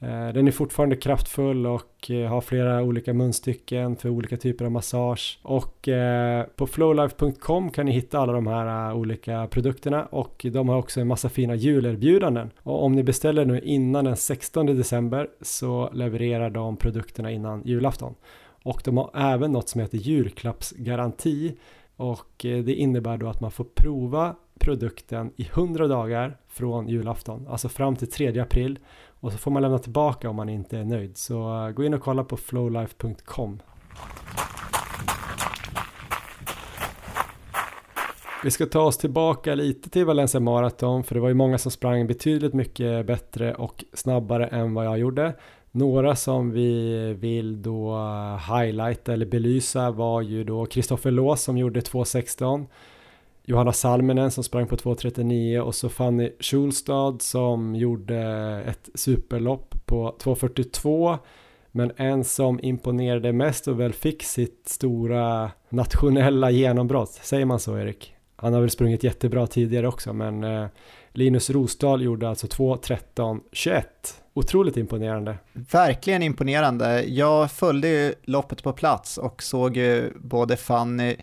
S2: Eh, den är fortfarande kraftfull och eh, har flera olika munstycken för olika typer av massage. Och eh, på flowlife.com kan ni hitta alla de här olika produkterna och de har också en massa fina julerbjudanden. Och om ni beställer nu innan den 16 december så levererar de produkterna innan julafton. Och de har även något som heter julklappsgaranti och det innebär då att man får prova produkten i 100 dagar från julafton, alltså fram till 3 april och så får man lämna tillbaka om man inte är nöjd. Så eh, gå in och kolla på flowlife.com. Vi ska ta oss tillbaka lite till Valencia Marathon för det var ju många som sprang betydligt mycket bättre och snabbare än vad jag gjorde. Några som vi vill då eh, highlighta eller belysa var ju då Kristoffer Lås som gjorde 2.16 Johanna Salminen som sprang på 2.39 och så Fanny Schulstad som gjorde ett superlopp på 2.42 men en som imponerade mest och väl fick sitt stora nationella genombrott, säger man så Erik? Han har väl sprungit jättebra tidigare också men eh, Linus Rosdahl gjorde alltså 2.13.21 Otroligt imponerande.
S3: Verkligen imponerande. Jag följde ju loppet på plats och såg ju både Fanny,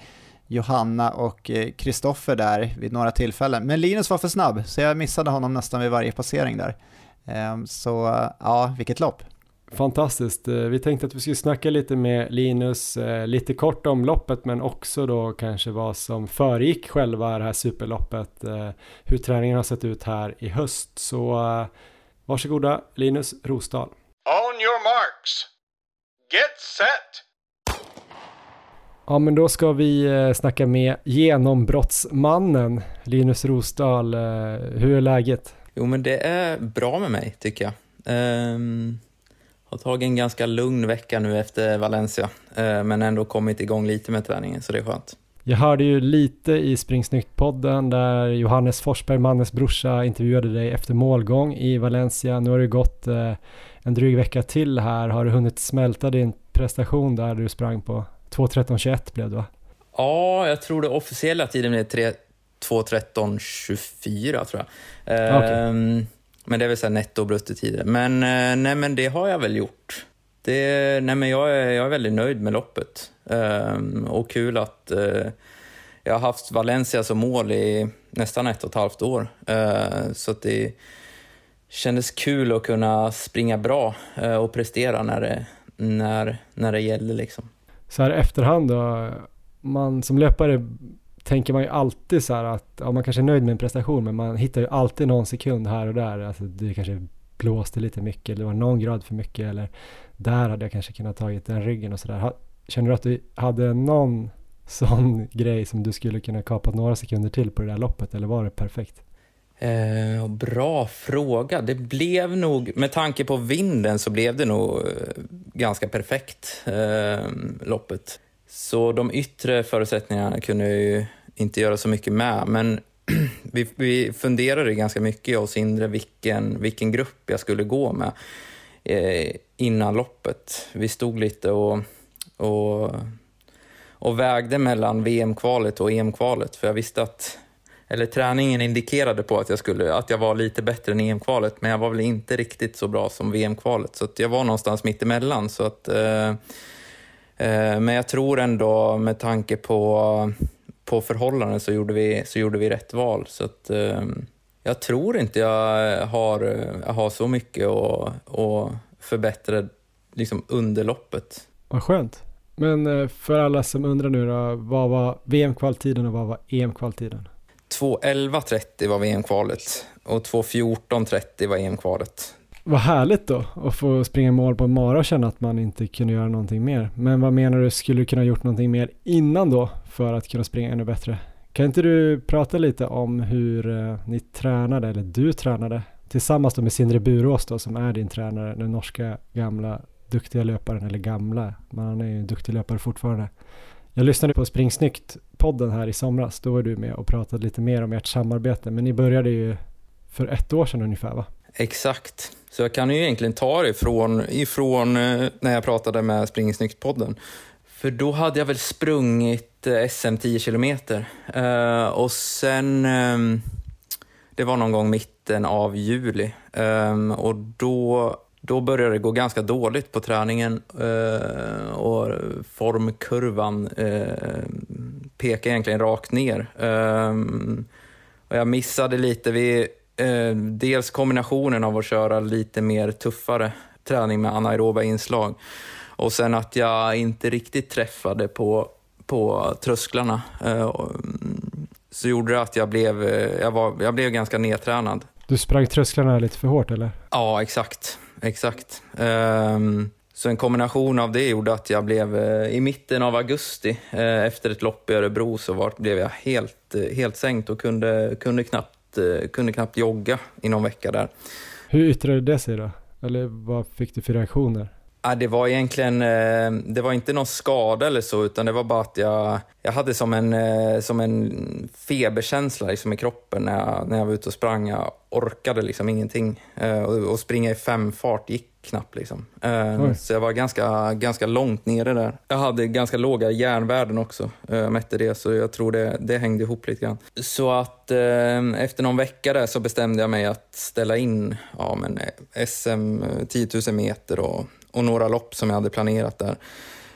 S3: Johanna och Kristoffer där vid några tillfällen. Men Linus var för snabb, så jag missade honom nästan vid varje passering där. Ehm, så ja, vilket lopp.
S2: Fantastiskt. Eh, vi tänkte att vi skulle snacka lite med Linus, eh, lite kort om loppet men också då kanske vad som föregick själva det här superloppet, eh, hur träningen har sett ut här i höst. Så Varsågoda Linus Rosdahl.
S1: On your marks. Get set.
S2: Ja men då ska vi eh, snacka med genombrottsmannen Linus Rosdahl. Eh, hur är läget?
S5: Jo men det är bra med mig tycker jag. Um, har tagit en ganska lugn vecka nu efter Valencia uh, men ändå kommit igång lite med träningen så det är skönt.
S2: Jag hörde ju lite i Springsnyggt-podden där Johannes Forsberg, Mannes brorsa, intervjuade dig efter målgång i Valencia. Nu har det gått en dryg vecka till här. Har du hunnit smälta din prestation där du sprang på 2.13.21 blev det va?
S5: Ja, jag tror det officiella tiden är 2.13.24 tror jag. Eh, okay. Men det är väl så här netto och bruttotider. Men, eh, nej, men det har jag väl gjort. Det, nej, men jag, är, jag är väldigt nöjd med loppet. Um, och kul att uh, jag har haft Valencia som mål i nästan ett och ett halvt år. Uh, så att det kändes kul att kunna springa bra uh, och prestera när det, när, när det gäller. Liksom.
S2: Så här efterhand då, man som löpare tänker man ju alltid så här att ja, man kanske är nöjd med en prestation men man hittar ju alltid någon sekund här och där. Alltså det kanske blåste lite mycket eller det var någon grad för mycket eller där hade jag kanske kunnat tagit den ryggen och sådär. Känner du att du hade någon sån [laughs] grej som du skulle kunna kapa några sekunder till på det där loppet eller var det perfekt?
S5: Eh, bra fråga. Det blev nog, med tanke på vinden så blev det nog eh, ganska perfekt, eh, loppet. Så de yttre förutsättningarna kunde jag ju inte göra så mycket med, men [clears throat] vi, vi funderade ganska mycket, jag och Sindre, vilken, vilken grupp jag skulle gå med eh, innan loppet. Vi stod lite och, och, och vägde mellan VM-kvalet och EM-kvalet, för jag visste att eller träningen indikerade på att jag, skulle, att jag var lite bättre än EM-kvalet, men jag var väl inte riktigt så bra som VM-kvalet, så jag var någonstans mitt emellan. Så att, eh, eh, men jag tror ändå med tanke på på förhållanden så gjorde vi, så gjorde vi rätt val. Så att, eh, jag tror inte jag har, jag har så mycket att, att förbättra liksom under loppet.
S2: Vad skönt. Men eh, för alla som undrar nu då, vad var VM-kvaltiden och vad var EM-kvaltiden?
S5: 2.11.30 var VM-kvalet och 2.14.30 var EM-kvalet.
S2: Vad härligt då att få springa mål på en mara och känna att man inte kunde göra någonting mer. Men vad menar du, skulle du kunna gjort någonting mer innan då för att kunna springa ännu bättre? Kan inte du prata lite om hur eh, ni tränade, eller du tränade, tillsammans då med Sindre Burås då som är din tränare, den norska gamla duktiga löparen, eller gamla, men han är ju en duktig löpare fortfarande. Jag lyssnade på Springsnyggt-podden här i somras, då var du med och pratade lite mer om ert samarbete, men ni började ju för ett år sedan ungefär va?
S5: Exakt. Så jag kan ju egentligen ta det ifrån, ifrån eh, när jag pratade med Spring Snyggt-podden. För då hade jag väl sprungit eh, SM 10 kilometer. Eh, och sen, ehm, det var någon gång mitten av juli. Ehm, och då, då började det gå ganska dåligt på träningen uh, och formkurvan uh, pekade egentligen rakt ner. Um, och jag missade lite vid eh, dels kombinationen av att köra lite mer tuffare träning med anaeroba inslag och sen att jag inte riktigt träffade på, på trösklarna. Eh, så gjorde det att jag blev, eh, jag var, jag blev ganska nedtränad.
S2: Du sprang trösklarna lite för hårt eller?
S5: Ja, exakt. Exakt. Um, så en kombination av det gjorde att jag blev, eh, i mitten av augusti, eh, efter ett lopp i Örebro, så var, blev jag helt, eh, helt sänkt och kunde, kunde, knappt, kunde knappt jogga i någon vecka där.
S2: Hur yttrade det sig då? Eller vad fick du för reaktioner?
S5: Ja, det var egentligen, eh, det var inte någon skada eller så, utan det var bara att jag, jag hade som en, eh, som en feberkänsla liksom i kroppen när jag, när jag var ute och sprang. Jag orkade liksom ingenting. Eh, och, och springa i femfart gick knappt. Liksom. Så jag var ganska, ganska långt nere där. Jag hade ganska låga järnvärden också, jag mätte det, så jag tror det, det hängde ihop lite grann. Så att efter någon vecka där så bestämde jag mig att ställa in ja, men SM 10 000 meter och och några lopp som jag hade planerat där.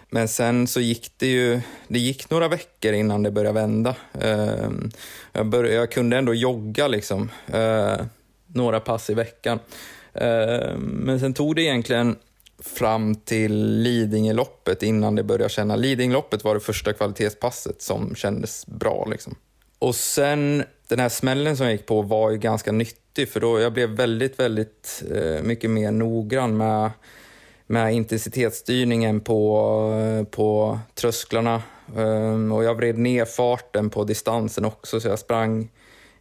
S5: Men sen så gick det ju, det gick några veckor innan det började vända. Ehm, jag, började, jag kunde ändå jogga liksom, eh, några pass i veckan. Ehm, men sen tog det egentligen fram till Lidingöloppet innan det började känna. Lidingöloppet var det första kvalitetspasset som kändes bra. Liksom. Och sen, den här smällen som jag gick på var ju ganska nyttig för då jag blev väldigt, väldigt eh, mycket mer noggrann med med intensitetsstyrningen på, på trösklarna. Ehm, och jag vred ner farten på distansen också, så jag sprang,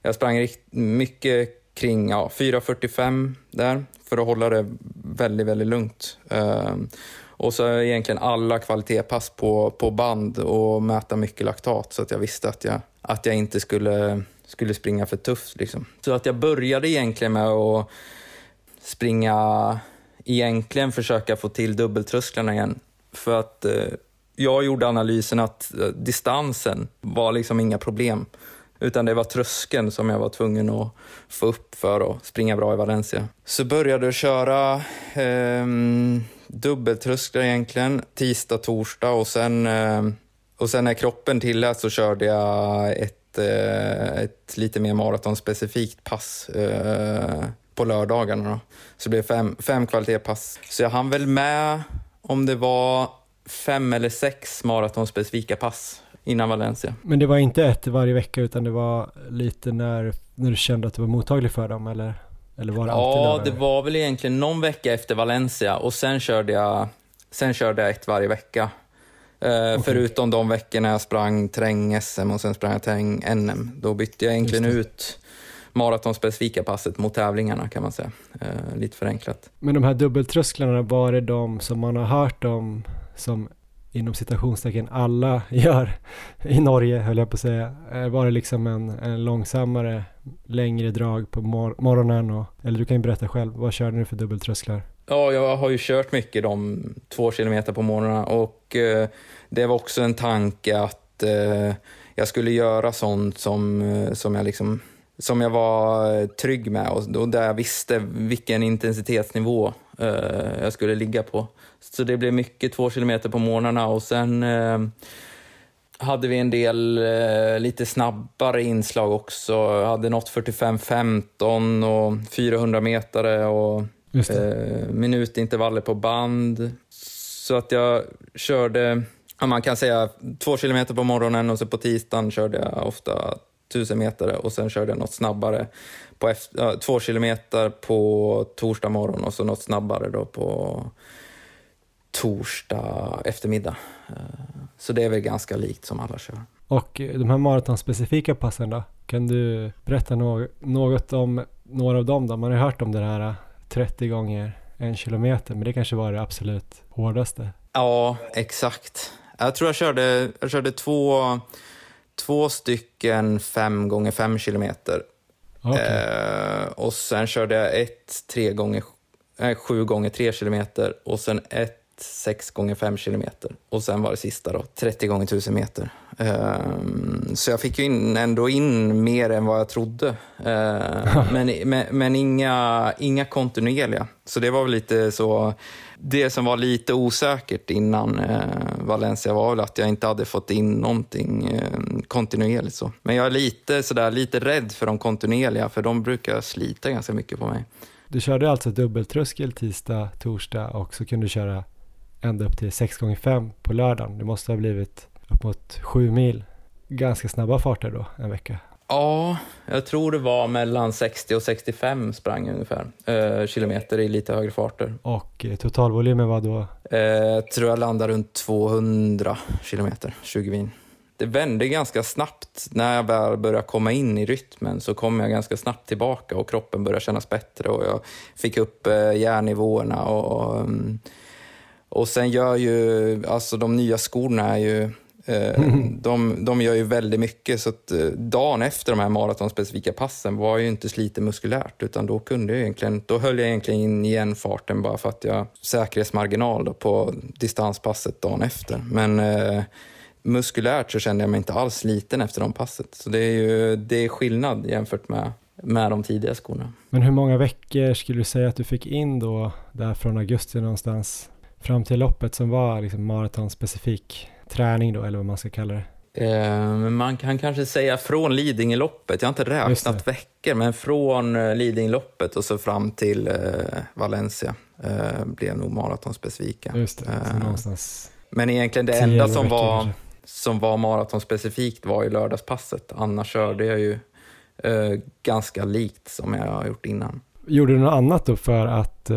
S5: jag sprang mycket kring ja, 4.45 där för att hålla det väldigt, väldigt lugnt. Ehm, och så egentligen alla kvalitetspass på, på band och mäta mycket laktat så att jag visste att jag, att jag inte skulle, skulle springa för tufft. Liksom. Så att jag började egentligen med att springa egentligen försöka få till dubbeltrösklarna igen. För att eh, jag gjorde analysen att eh, distansen var liksom inga problem. Utan det var tröskeln som jag var tvungen att få upp för att springa bra i Valencia. Så började jag köra eh, dubbeltrösklar egentligen, tisdag, torsdag och sen, eh, och sen när kroppen tillät så körde jag ett, eh, ett lite mer maratonspecifikt pass eh, på lördagarna. Då. Så det blev fem, fem kvalitetspass. Så jag hann väl med om det var fem eller sex maratonspecifika pass innan Valencia.
S2: Men det var inte ett varje vecka utan det var lite när, när du kände att du var mottaglig för dem eller? Eller var det
S5: Ja, det var väl egentligen någon vecka efter Valencia och sen körde jag, sen körde jag ett varje vecka. Uh, okay. Förutom de veckorna jag sprang terräng-SM och sen sprang jag terräng-NM. Då bytte jag egentligen ut maratonspecifika passet mot tävlingarna kan man säga. Eh, lite förenklat.
S2: Men de här dubbeltrösklarna, var det de som man har hört om som inom citationstecken alla [laughs] gör i Norge höll jag på att säga. Eh, var det liksom en, en långsammare, längre drag på mor morgonen? Och, eller du kan ju berätta själv, vad kör du för dubbeltrösklar?
S5: Ja, jag har ju kört mycket de två kilometer på morgonen och eh, det var också en tanke att eh, jag skulle göra sånt som, eh, som jag liksom som jag var eh, trygg med och, och där jag visste vilken intensitetsnivå eh, jag skulle ligga på. Så det blev mycket två kilometer på morgnarna och sen eh, hade vi en del eh, lite snabbare inslag också. Jag hade nått 45-15 och 400 meter och eh, minutintervaller på band. Så att jag körde, ja, man kan säga två kilometer på morgonen och så på tisdagen körde jag ofta 1000 meter och sen körde jag något snabbare på efter, två kilometer på torsdag morgon och så något snabbare då på torsdag eftermiddag. Eh, så det är väl ganska likt som alla kör.
S2: Och de här maratonspecifika passen då? Kan du berätta något om några av dem då? Man har hört om det här 30 gånger en kilometer, men det kanske var det absolut hårdaste?
S5: Ja, exakt. Jag tror jag körde, jag körde två två stycken fem gånger fem kilometer. Okay. Eh, och sen körde jag ett tre gånger, äh, sju gånger tre kilometer och sen ett 6 gånger 5 kilometer och sen var det sista då 30 gånger 1000 meter. Um, så jag fick ju in, ändå in mer än vad jag trodde. Uh, [laughs] men, men, men, inga, inga kontinuerliga. Så det var väl lite så, det som var lite osäkert innan eh, Valencia var väl att jag inte hade fått in någonting eh, kontinuerligt. Så. Men jag är lite, sådär, lite rädd för de kontinuerliga för de brukar slita ganska mycket på mig.
S2: Du körde alltså dubbeltröskel tisdag, torsdag och så kunde du köra ända upp till 6x5 på lördagen. Det måste ha blivit upp mot 7 mil. ganska snabba farter då, en vecka.
S5: Ja, jag tror det var mellan 60 och 65 sprang ungefär. Eh, kilometer i lite högre farter.
S2: Och eh, totalvolymen var då?
S5: Eh, tror jag landade runt 200 kilometer, 20 vin. Det vände ganska snabbt. När jag väl började komma in i rytmen så kom jag ganska snabbt tillbaka och kroppen började kännas bättre och jag fick upp eh, järnnivåerna. Och, mm, och sen gör ju, alltså de nya skorna är ju Mm. [laughs] De, de gör ju väldigt mycket, så att eh, dagen efter de här maratonspecifika passen var ju inte sliten muskulärt, utan då kunde jag egentligen, då höll jag egentligen in igen farten bara för att jag säkerhetsmarginal då på distanspasset dagen efter. Men eh, muskulärt så kände jag mig inte alls sliten efter de passet. Så det är ju det är skillnad jämfört med, med de tidiga skorna.
S2: Men hur många veckor skulle du säga att du fick in då, där från augusti någonstans, fram till loppet som var liksom maratonspecifik? Träning då, eller vad man ska kalla det?
S5: Eh, man kan kanske säga från Lidingöloppet, jag har inte räknat veckor, men från eh, Lidingöloppet och så fram till eh, Valencia blev nog maratonspecifika.
S2: Just det,
S5: men egentligen det enda som var, som var maratonspecifikt var ju lördagspasset. Annars körde jag ju ganska likt som jag har gjort innan.
S2: Gjorde du något annat då för att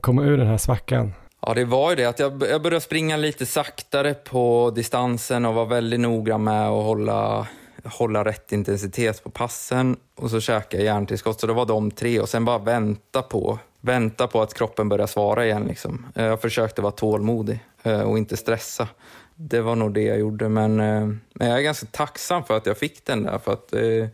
S2: komma ur den här svackan?
S5: Ja, det var ju det att jag, jag började springa lite saktare på distansen och var väldigt noggrann med att hålla, hålla rätt intensitet på passen och så käkade jag järntillskott. Så det var de tre och sen bara vänta på, vänta på att kroppen börjar svara igen. Liksom. Eh, jag försökte vara tålmodig eh, och inte stressa. Det var nog det jag gjorde, men, eh, men jag är ganska tacksam för att jag fick den där. För att eh,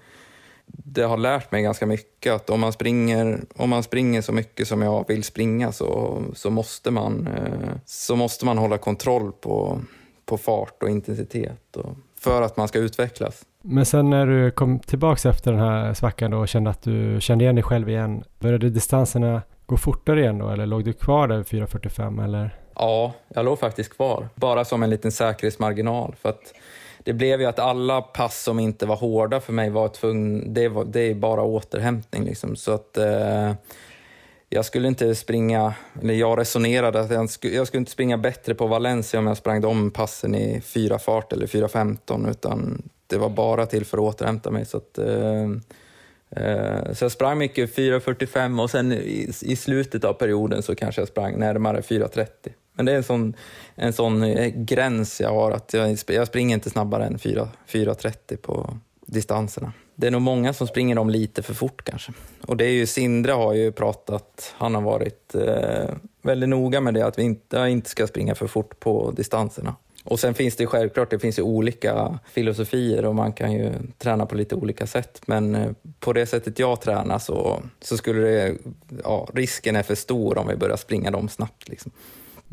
S5: det har lärt mig ganska mycket att om man springer, om man springer så mycket som jag vill springa så, så, måste, man, eh, så måste man hålla kontroll på, på fart och intensitet och, för att man ska utvecklas.
S2: Men sen när du kom tillbaks efter den här svackan då och kände att du kände igen dig själv igen, började distanserna gå fortare igen då eller låg du kvar där vid 4.45 eller?
S5: Ja, jag låg faktiskt kvar, bara som en liten säkerhetsmarginal för att det blev ju att alla pass som inte var hårda för mig var tvungna, det, var, det är bara återhämtning liksom. Så att eh, jag skulle inte springa, eller jag resonerade att jag skulle, jag skulle inte springa bättre på Valencia om jag sprang de passen i 4 fart eller 4.15 utan det var bara till för att återhämta mig. Så, att, eh, eh, så jag sprang mycket 4.45 och sen i, i slutet av perioden så kanske jag sprang närmare 4.30. Men det är en sån, en sån eh, gräns jag har, att jag, jag springer inte snabbare än 4.30 på distanserna. Det är nog många som springer dem lite för fort kanske. Och det är ju, Sindre har ju pratat, han har varit eh, väldigt noga med det, att vi inte, inte ska springa för fort på distanserna. Och sen finns det självklart, det finns ju olika filosofier och man kan ju träna på lite olika sätt. Men eh, på det sättet jag tränar så, så skulle det, ja, risken är för stor om vi börjar springa dem snabbt. Liksom.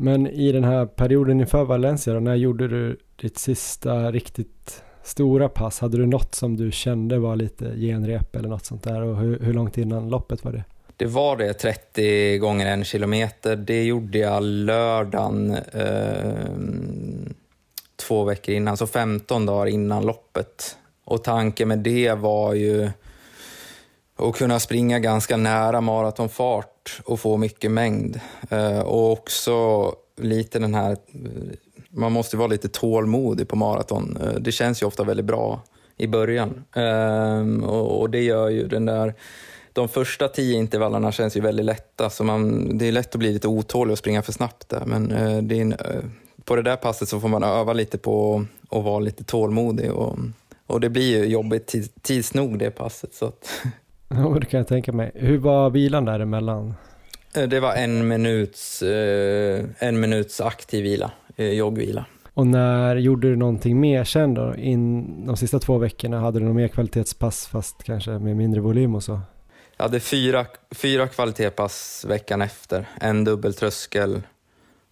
S2: Men i den här perioden inför Valencia, då, när gjorde du ditt sista riktigt stora pass? Hade du något som du kände var lite genrep eller något sånt där? Och hur, hur långt innan loppet var det?
S5: Det var det, 30 gånger en kilometer. Det gjorde jag lördagen eh, två veckor innan, så 15 dagar innan loppet. Och tanken med det var ju att kunna springa ganska nära maratonfart och få mycket mängd. Eh, och också lite den här... Eh, man måste vara lite tålmodig på maraton. Eh, det känns ju ofta väldigt bra i början. Eh, och det gör ju den där... De första tio intervallerna känns ju väldigt lätta, så man, det är lätt att bli lite otålig och springa för snabbt där. Men eh, det en, eh, på det där passet så får man öva lite på att vara lite tålmodig. Och, och det blir ju jobbigt tids nog det passet. Så att [laughs]
S2: Ja, det kan jag tänka mig. Hur var vilan däremellan?
S5: Eh, det var en minuts, eh, en minuts aktiv vila, eh, joggvila.
S2: Och när gjorde du någonting mer sen då? In, de sista två veckorna, hade du något mer kvalitetspass fast kanske med mindre volym och så?
S5: Jag hade fyra, fyra kvalitetspass veckan efter. En dubbeltröskel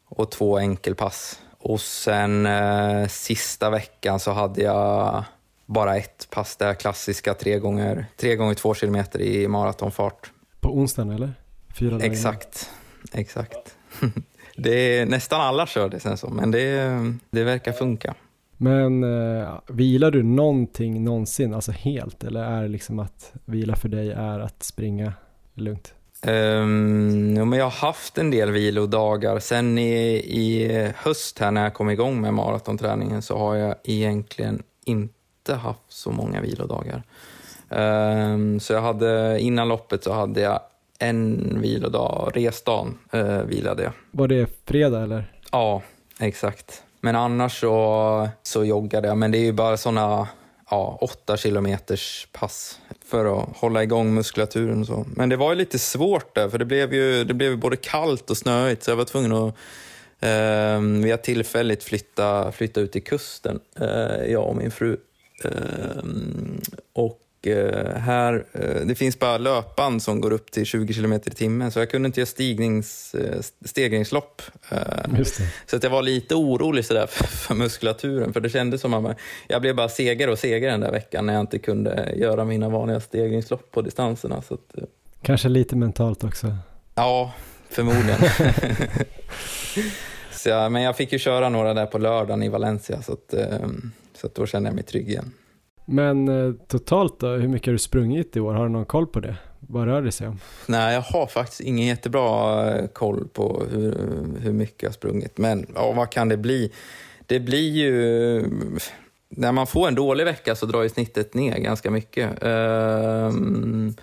S5: och två enkelpass. Och sen eh, sista veckan så hade jag bara ett pass, det klassiska tre gånger, tre gånger två kilometer i maratonfart.
S2: På onsdagen eller?
S5: Fyra dagar Exakt, exakt. [laughs] det är, nästan alla kör det sen så, men det, det verkar funka.
S2: Men eh, vilar du någonting någonsin, alltså helt, eller är det liksom att vila för dig är att springa lugnt?
S5: Um, ja, men jag har haft en del vilodagar. Sen i, i höst här när jag kom igång med maratonträningen så har jag egentligen inte inte haft så många vilodagar. Um, så jag hade, innan loppet så hade jag en vilodag, resdagen uh, vilade jag.
S2: Var det fredag eller?
S5: Ja, exakt. Men annars så, så joggade jag, men det är ju bara såna ja, åtta kilometers pass för att hålla igång muskulaturen och så. Men det var ju lite svårt där, för det blev ju det blev både kallt och snöigt, så jag var tvungen att eh, vi har tillfälligt flytta, flytta ut till kusten, eh, jag och min fru. Eh, och Eh, här, eh, det finns bara löpband som går upp till 20 km i timmen så jag kunde inte göra stignings, eh, stegringslopp. Så att jag var lite orolig sådär för, för muskulaturen för det kändes som att jag blev bara segare och segare den där veckan när jag inte kunde göra mina vanliga stegringslopp på distanserna. Så att,
S2: Kanske lite mentalt också?
S5: Ja, förmodligen. [laughs] så men jag fick ju köra några där på lördagen i Valencia så, att, så då kände jag mig trygg igen.
S2: Men eh, totalt då, hur mycket har du sprungit i år? Har du någon koll på det? Vad rör det sig om?
S5: Nej, jag har faktiskt ingen jättebra eh, koll på hur, hur mycket jag har sprungit. Men ja, vad kan det bli? Det blir ju... När man får en dålig vecka så drar ju snittet ner ganska mycket. Um,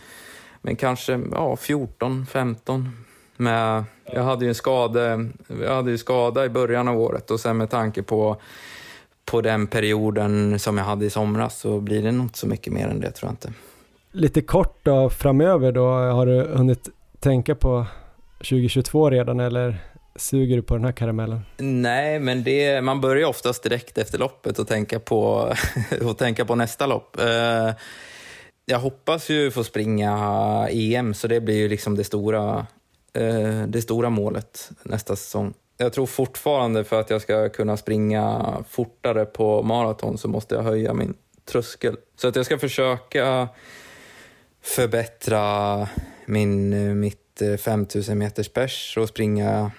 S5: men kanske ja, 14, 15. Med, jag hade ju en skada, jag hade ju skada i början av året och sen med tanke på på den perioden som jag hade i somras så blir det nog inte så mycket mer än det tror jag inte.
S2: Lite kort då framöver då, har du hunnit tänka på 2022 redan eller suger du på den här karamellen?
S5: Nej, men det, man börjar oftast direkt efter loppet och tänka på, [laughs] och tänka på nästa lopp. Eh, jag hoppas ju få springa EM, så det blir ju liksom det stora, eh, det stora målet nästa säsong jag tror fortfarande för att jag ska kunna springa fortare på maraton så måste jag höja min tröskel. Så att jag ska försöka förbättra min, eh, mitt eh, 5000 meters pers och springa,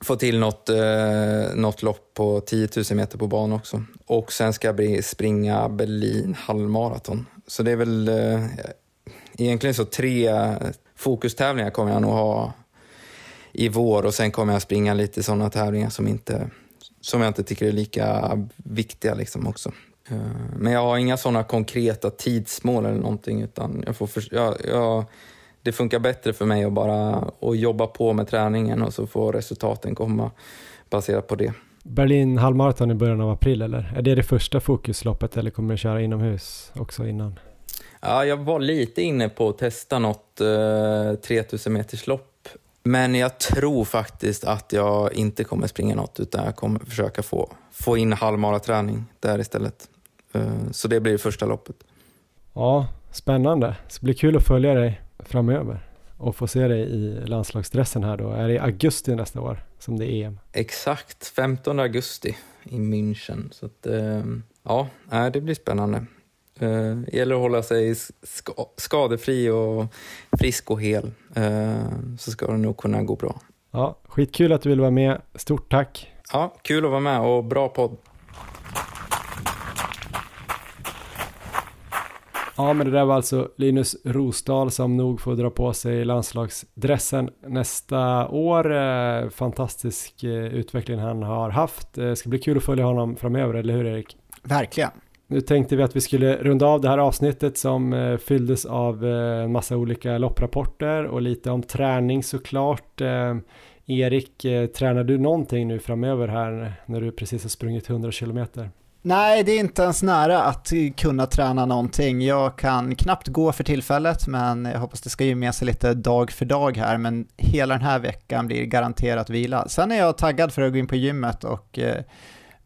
S5: få till något, eh, något lopp på 10 000 meter på banan också. Och sen ska jag springa Berlin halvmaraton. Så det är väl eh, egentligen så tre eh, fokustävlingar kommer jag nog ha i vår och sen kommer jag springa lite sådana tävlingar som, inte, som jag inte tycker är lika viktiga liksom också. Eh, men jag har inga sådana konkreta tidsmål eller någonting utan jag får för, jag, jag, det funkar bättre för mig att bara att jobba på med träningen och så får resultaten komma baserat på det.
S2: Berlin halvmaraton i början av april eller? Är det det första fokusloppet eller kommer du köra inomhus också innan?
S5: Ja, jag var lite inne på att testa något eh, 3000 meters lopp men jag tror faktiskt att jag inte kommer springa något utan jag kommer försöka få, få in halvmaraträning där istället. Eh, så det blir det första loppet.
S2: Ja, spännande. Så det blir kul att följa dig framöver och få se dig i landslagsdressen här då. Är det i augusti nästa år som det är EM?
S5: Exakt, 15 augusti i München. Så att, eh, ja, det blir spännande. Uh, gäller att hålla sig ska skadefri och frisk och hel uh, så ska det nog kunna gå bra.
S2: Ja, skitkul att du vill vara med. Stort tack.
S5: Ja, kul att vara med och bra podd.
S2: Ja, men det där var alltså Linus Rosdahl som nog får dra på sig landslagsdressen nästa år. Eh, fantastisk utveckling han har haft. Det ska bli kul att följa honom framöver, eller hur Erik?
S3: Verkligen.
S2: Nu tänkte vi att vi skulle runda av det här avsnittet som eh, fylldes av eh, en massa olika lopprapporter och lite om träning såklart. Eh, Erik, tränar du någonting nu framöver här när du precis har sprungit 100 kilometer?
S3: Nej, det är inte ens nära att kunna träna någonting. Jag kan knappt gå för tillfället, men jag hoppas det ska ge med sig lite dag för dag här. Men hela den här veckan blir garanterat vila. Sen är jag taggad för att gå in på gymmet och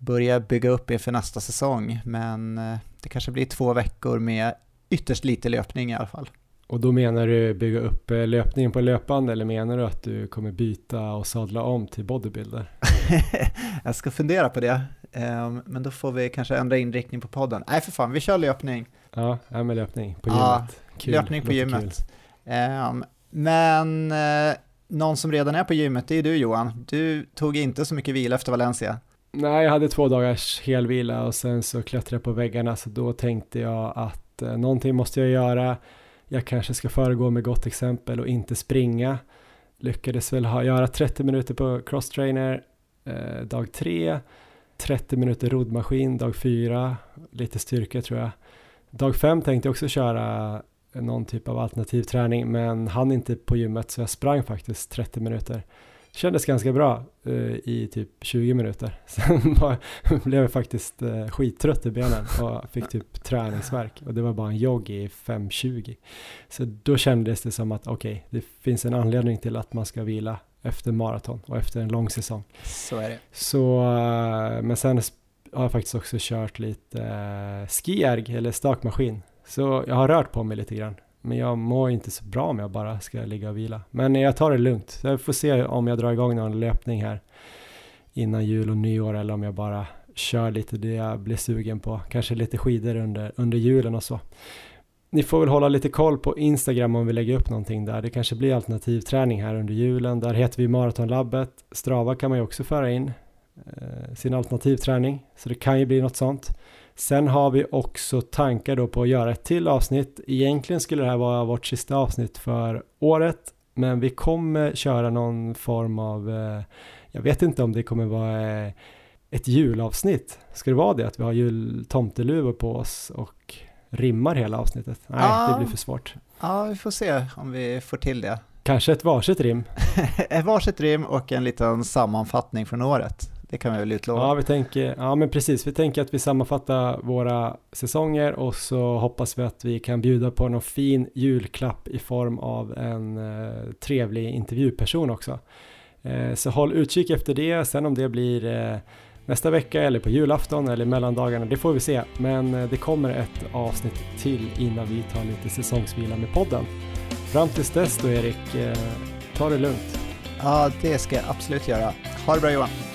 S3: börja bygga upp inför nästa säsong, men eh, det kanske blir två veckor med ytterst lite löpning i alla fall.
S2: Och då menar du bygga upp eh, löpningen på löpande eller menar du att du kommer byta och sadla om till bodybuilder? [laughs]
S3: jag ska fundera på det, ehm, men då får vi kanske ändra inriktning på podden. Nej för fan, vi kör löpning.
S2: Ja, ja med löpning på gymmet. Ja,
S3: kul. löpning på gymmet. Um, men uh, någon som redan är på gymmet, det är du Johan. Du tog inte så mycket vila efter Valencia.
S2: Nej, jag hade två dagars helvila och sen så klättrade jag på väggarna så då tänkte jag att eh, någonting måste jag göra. Jag kanske ska föregå med gott exempel och inte springa. Lyckades väl ha, göra 30 minuter på crosstrainer eh, dag tre. 30 minuter roddmaskin dag fyra, lite styrka tror jag. Dag fem tänkte jag också köra någon typ av alternativ träning men hann inte på gymmet så jag sprang faktiskt 30 minuter. Kändes ganska bra uh, i typ 20 minuter. [laughs] Sen var, [laughs] blev jag faktiskt uh, skittrött i benen och fick typ träningsverk och det var bara en jogg i 5.20. Så då kändes det som att okej, okay, det finns en anledning till att man ska vila efter maraton och efter en lång säsong.
S3: Så är det.
S2: Så, uh, men sen har jag faktiskt också kört lite uh, skierg eller stakmaskin. Så jag har rört på mig lite grann. Men jag mår inte så bra om jag bara ska ligga och vila. Men jag tar det lugnt. Jag får se om jag drar igång någon löpning här innan jul och nyår eller om jag bara kör lite det jag blir sugen på. Kanske lite skidor under, under julen och så. Ni får väl hålla lite koll på Instagram om vi lägger upp någonting där. Det kanske blir alternativträning här under julen. Där heter vi Maratonlabbet. Strava kan man ju också föra in eh, sin alternativträning. Så det kan ju bli något sånt. Sen har vi också tankar då på att göra ett till avsnitt. Egentligen skulle det här vara vårt sista avsnitt för året, men vi kommer köra någon form av, eh, jag vet inte om det kommer vara eh, ett julavsnitt. Ska det vara det, att vi har jul tomteluvor på oss och rimmar hela avsnittet? Nej, ja. det blir för svårt.
S3: Ja, vi får se om vi får till det.
S2: Kanske ett varsitt rim? [laughs]
S3: ett varsitt rim och en liten sammanfattning från året. Det kan vi väl utlova.
S2: Ja, vi tänker, ja men precis. Vi tänker att vi sammanfattar våra säsonger och så hoppas vi att vi kan bjuda på någon fin julklapp i form av en eh, trevlig intervjuperson också. Eh, så håll utkik efter det. Sen om det blir eh, nästa vecka eller på julafton eller mellandagarna, det får vi se. Men eh, det kommer ett avsnitt till innan vi tar lite säsongsvila med podden. Fram tills dess då Erik, eh, ta det lugnt.
S3: Ja, det ska jag absolut göra. Ha det bra Johan.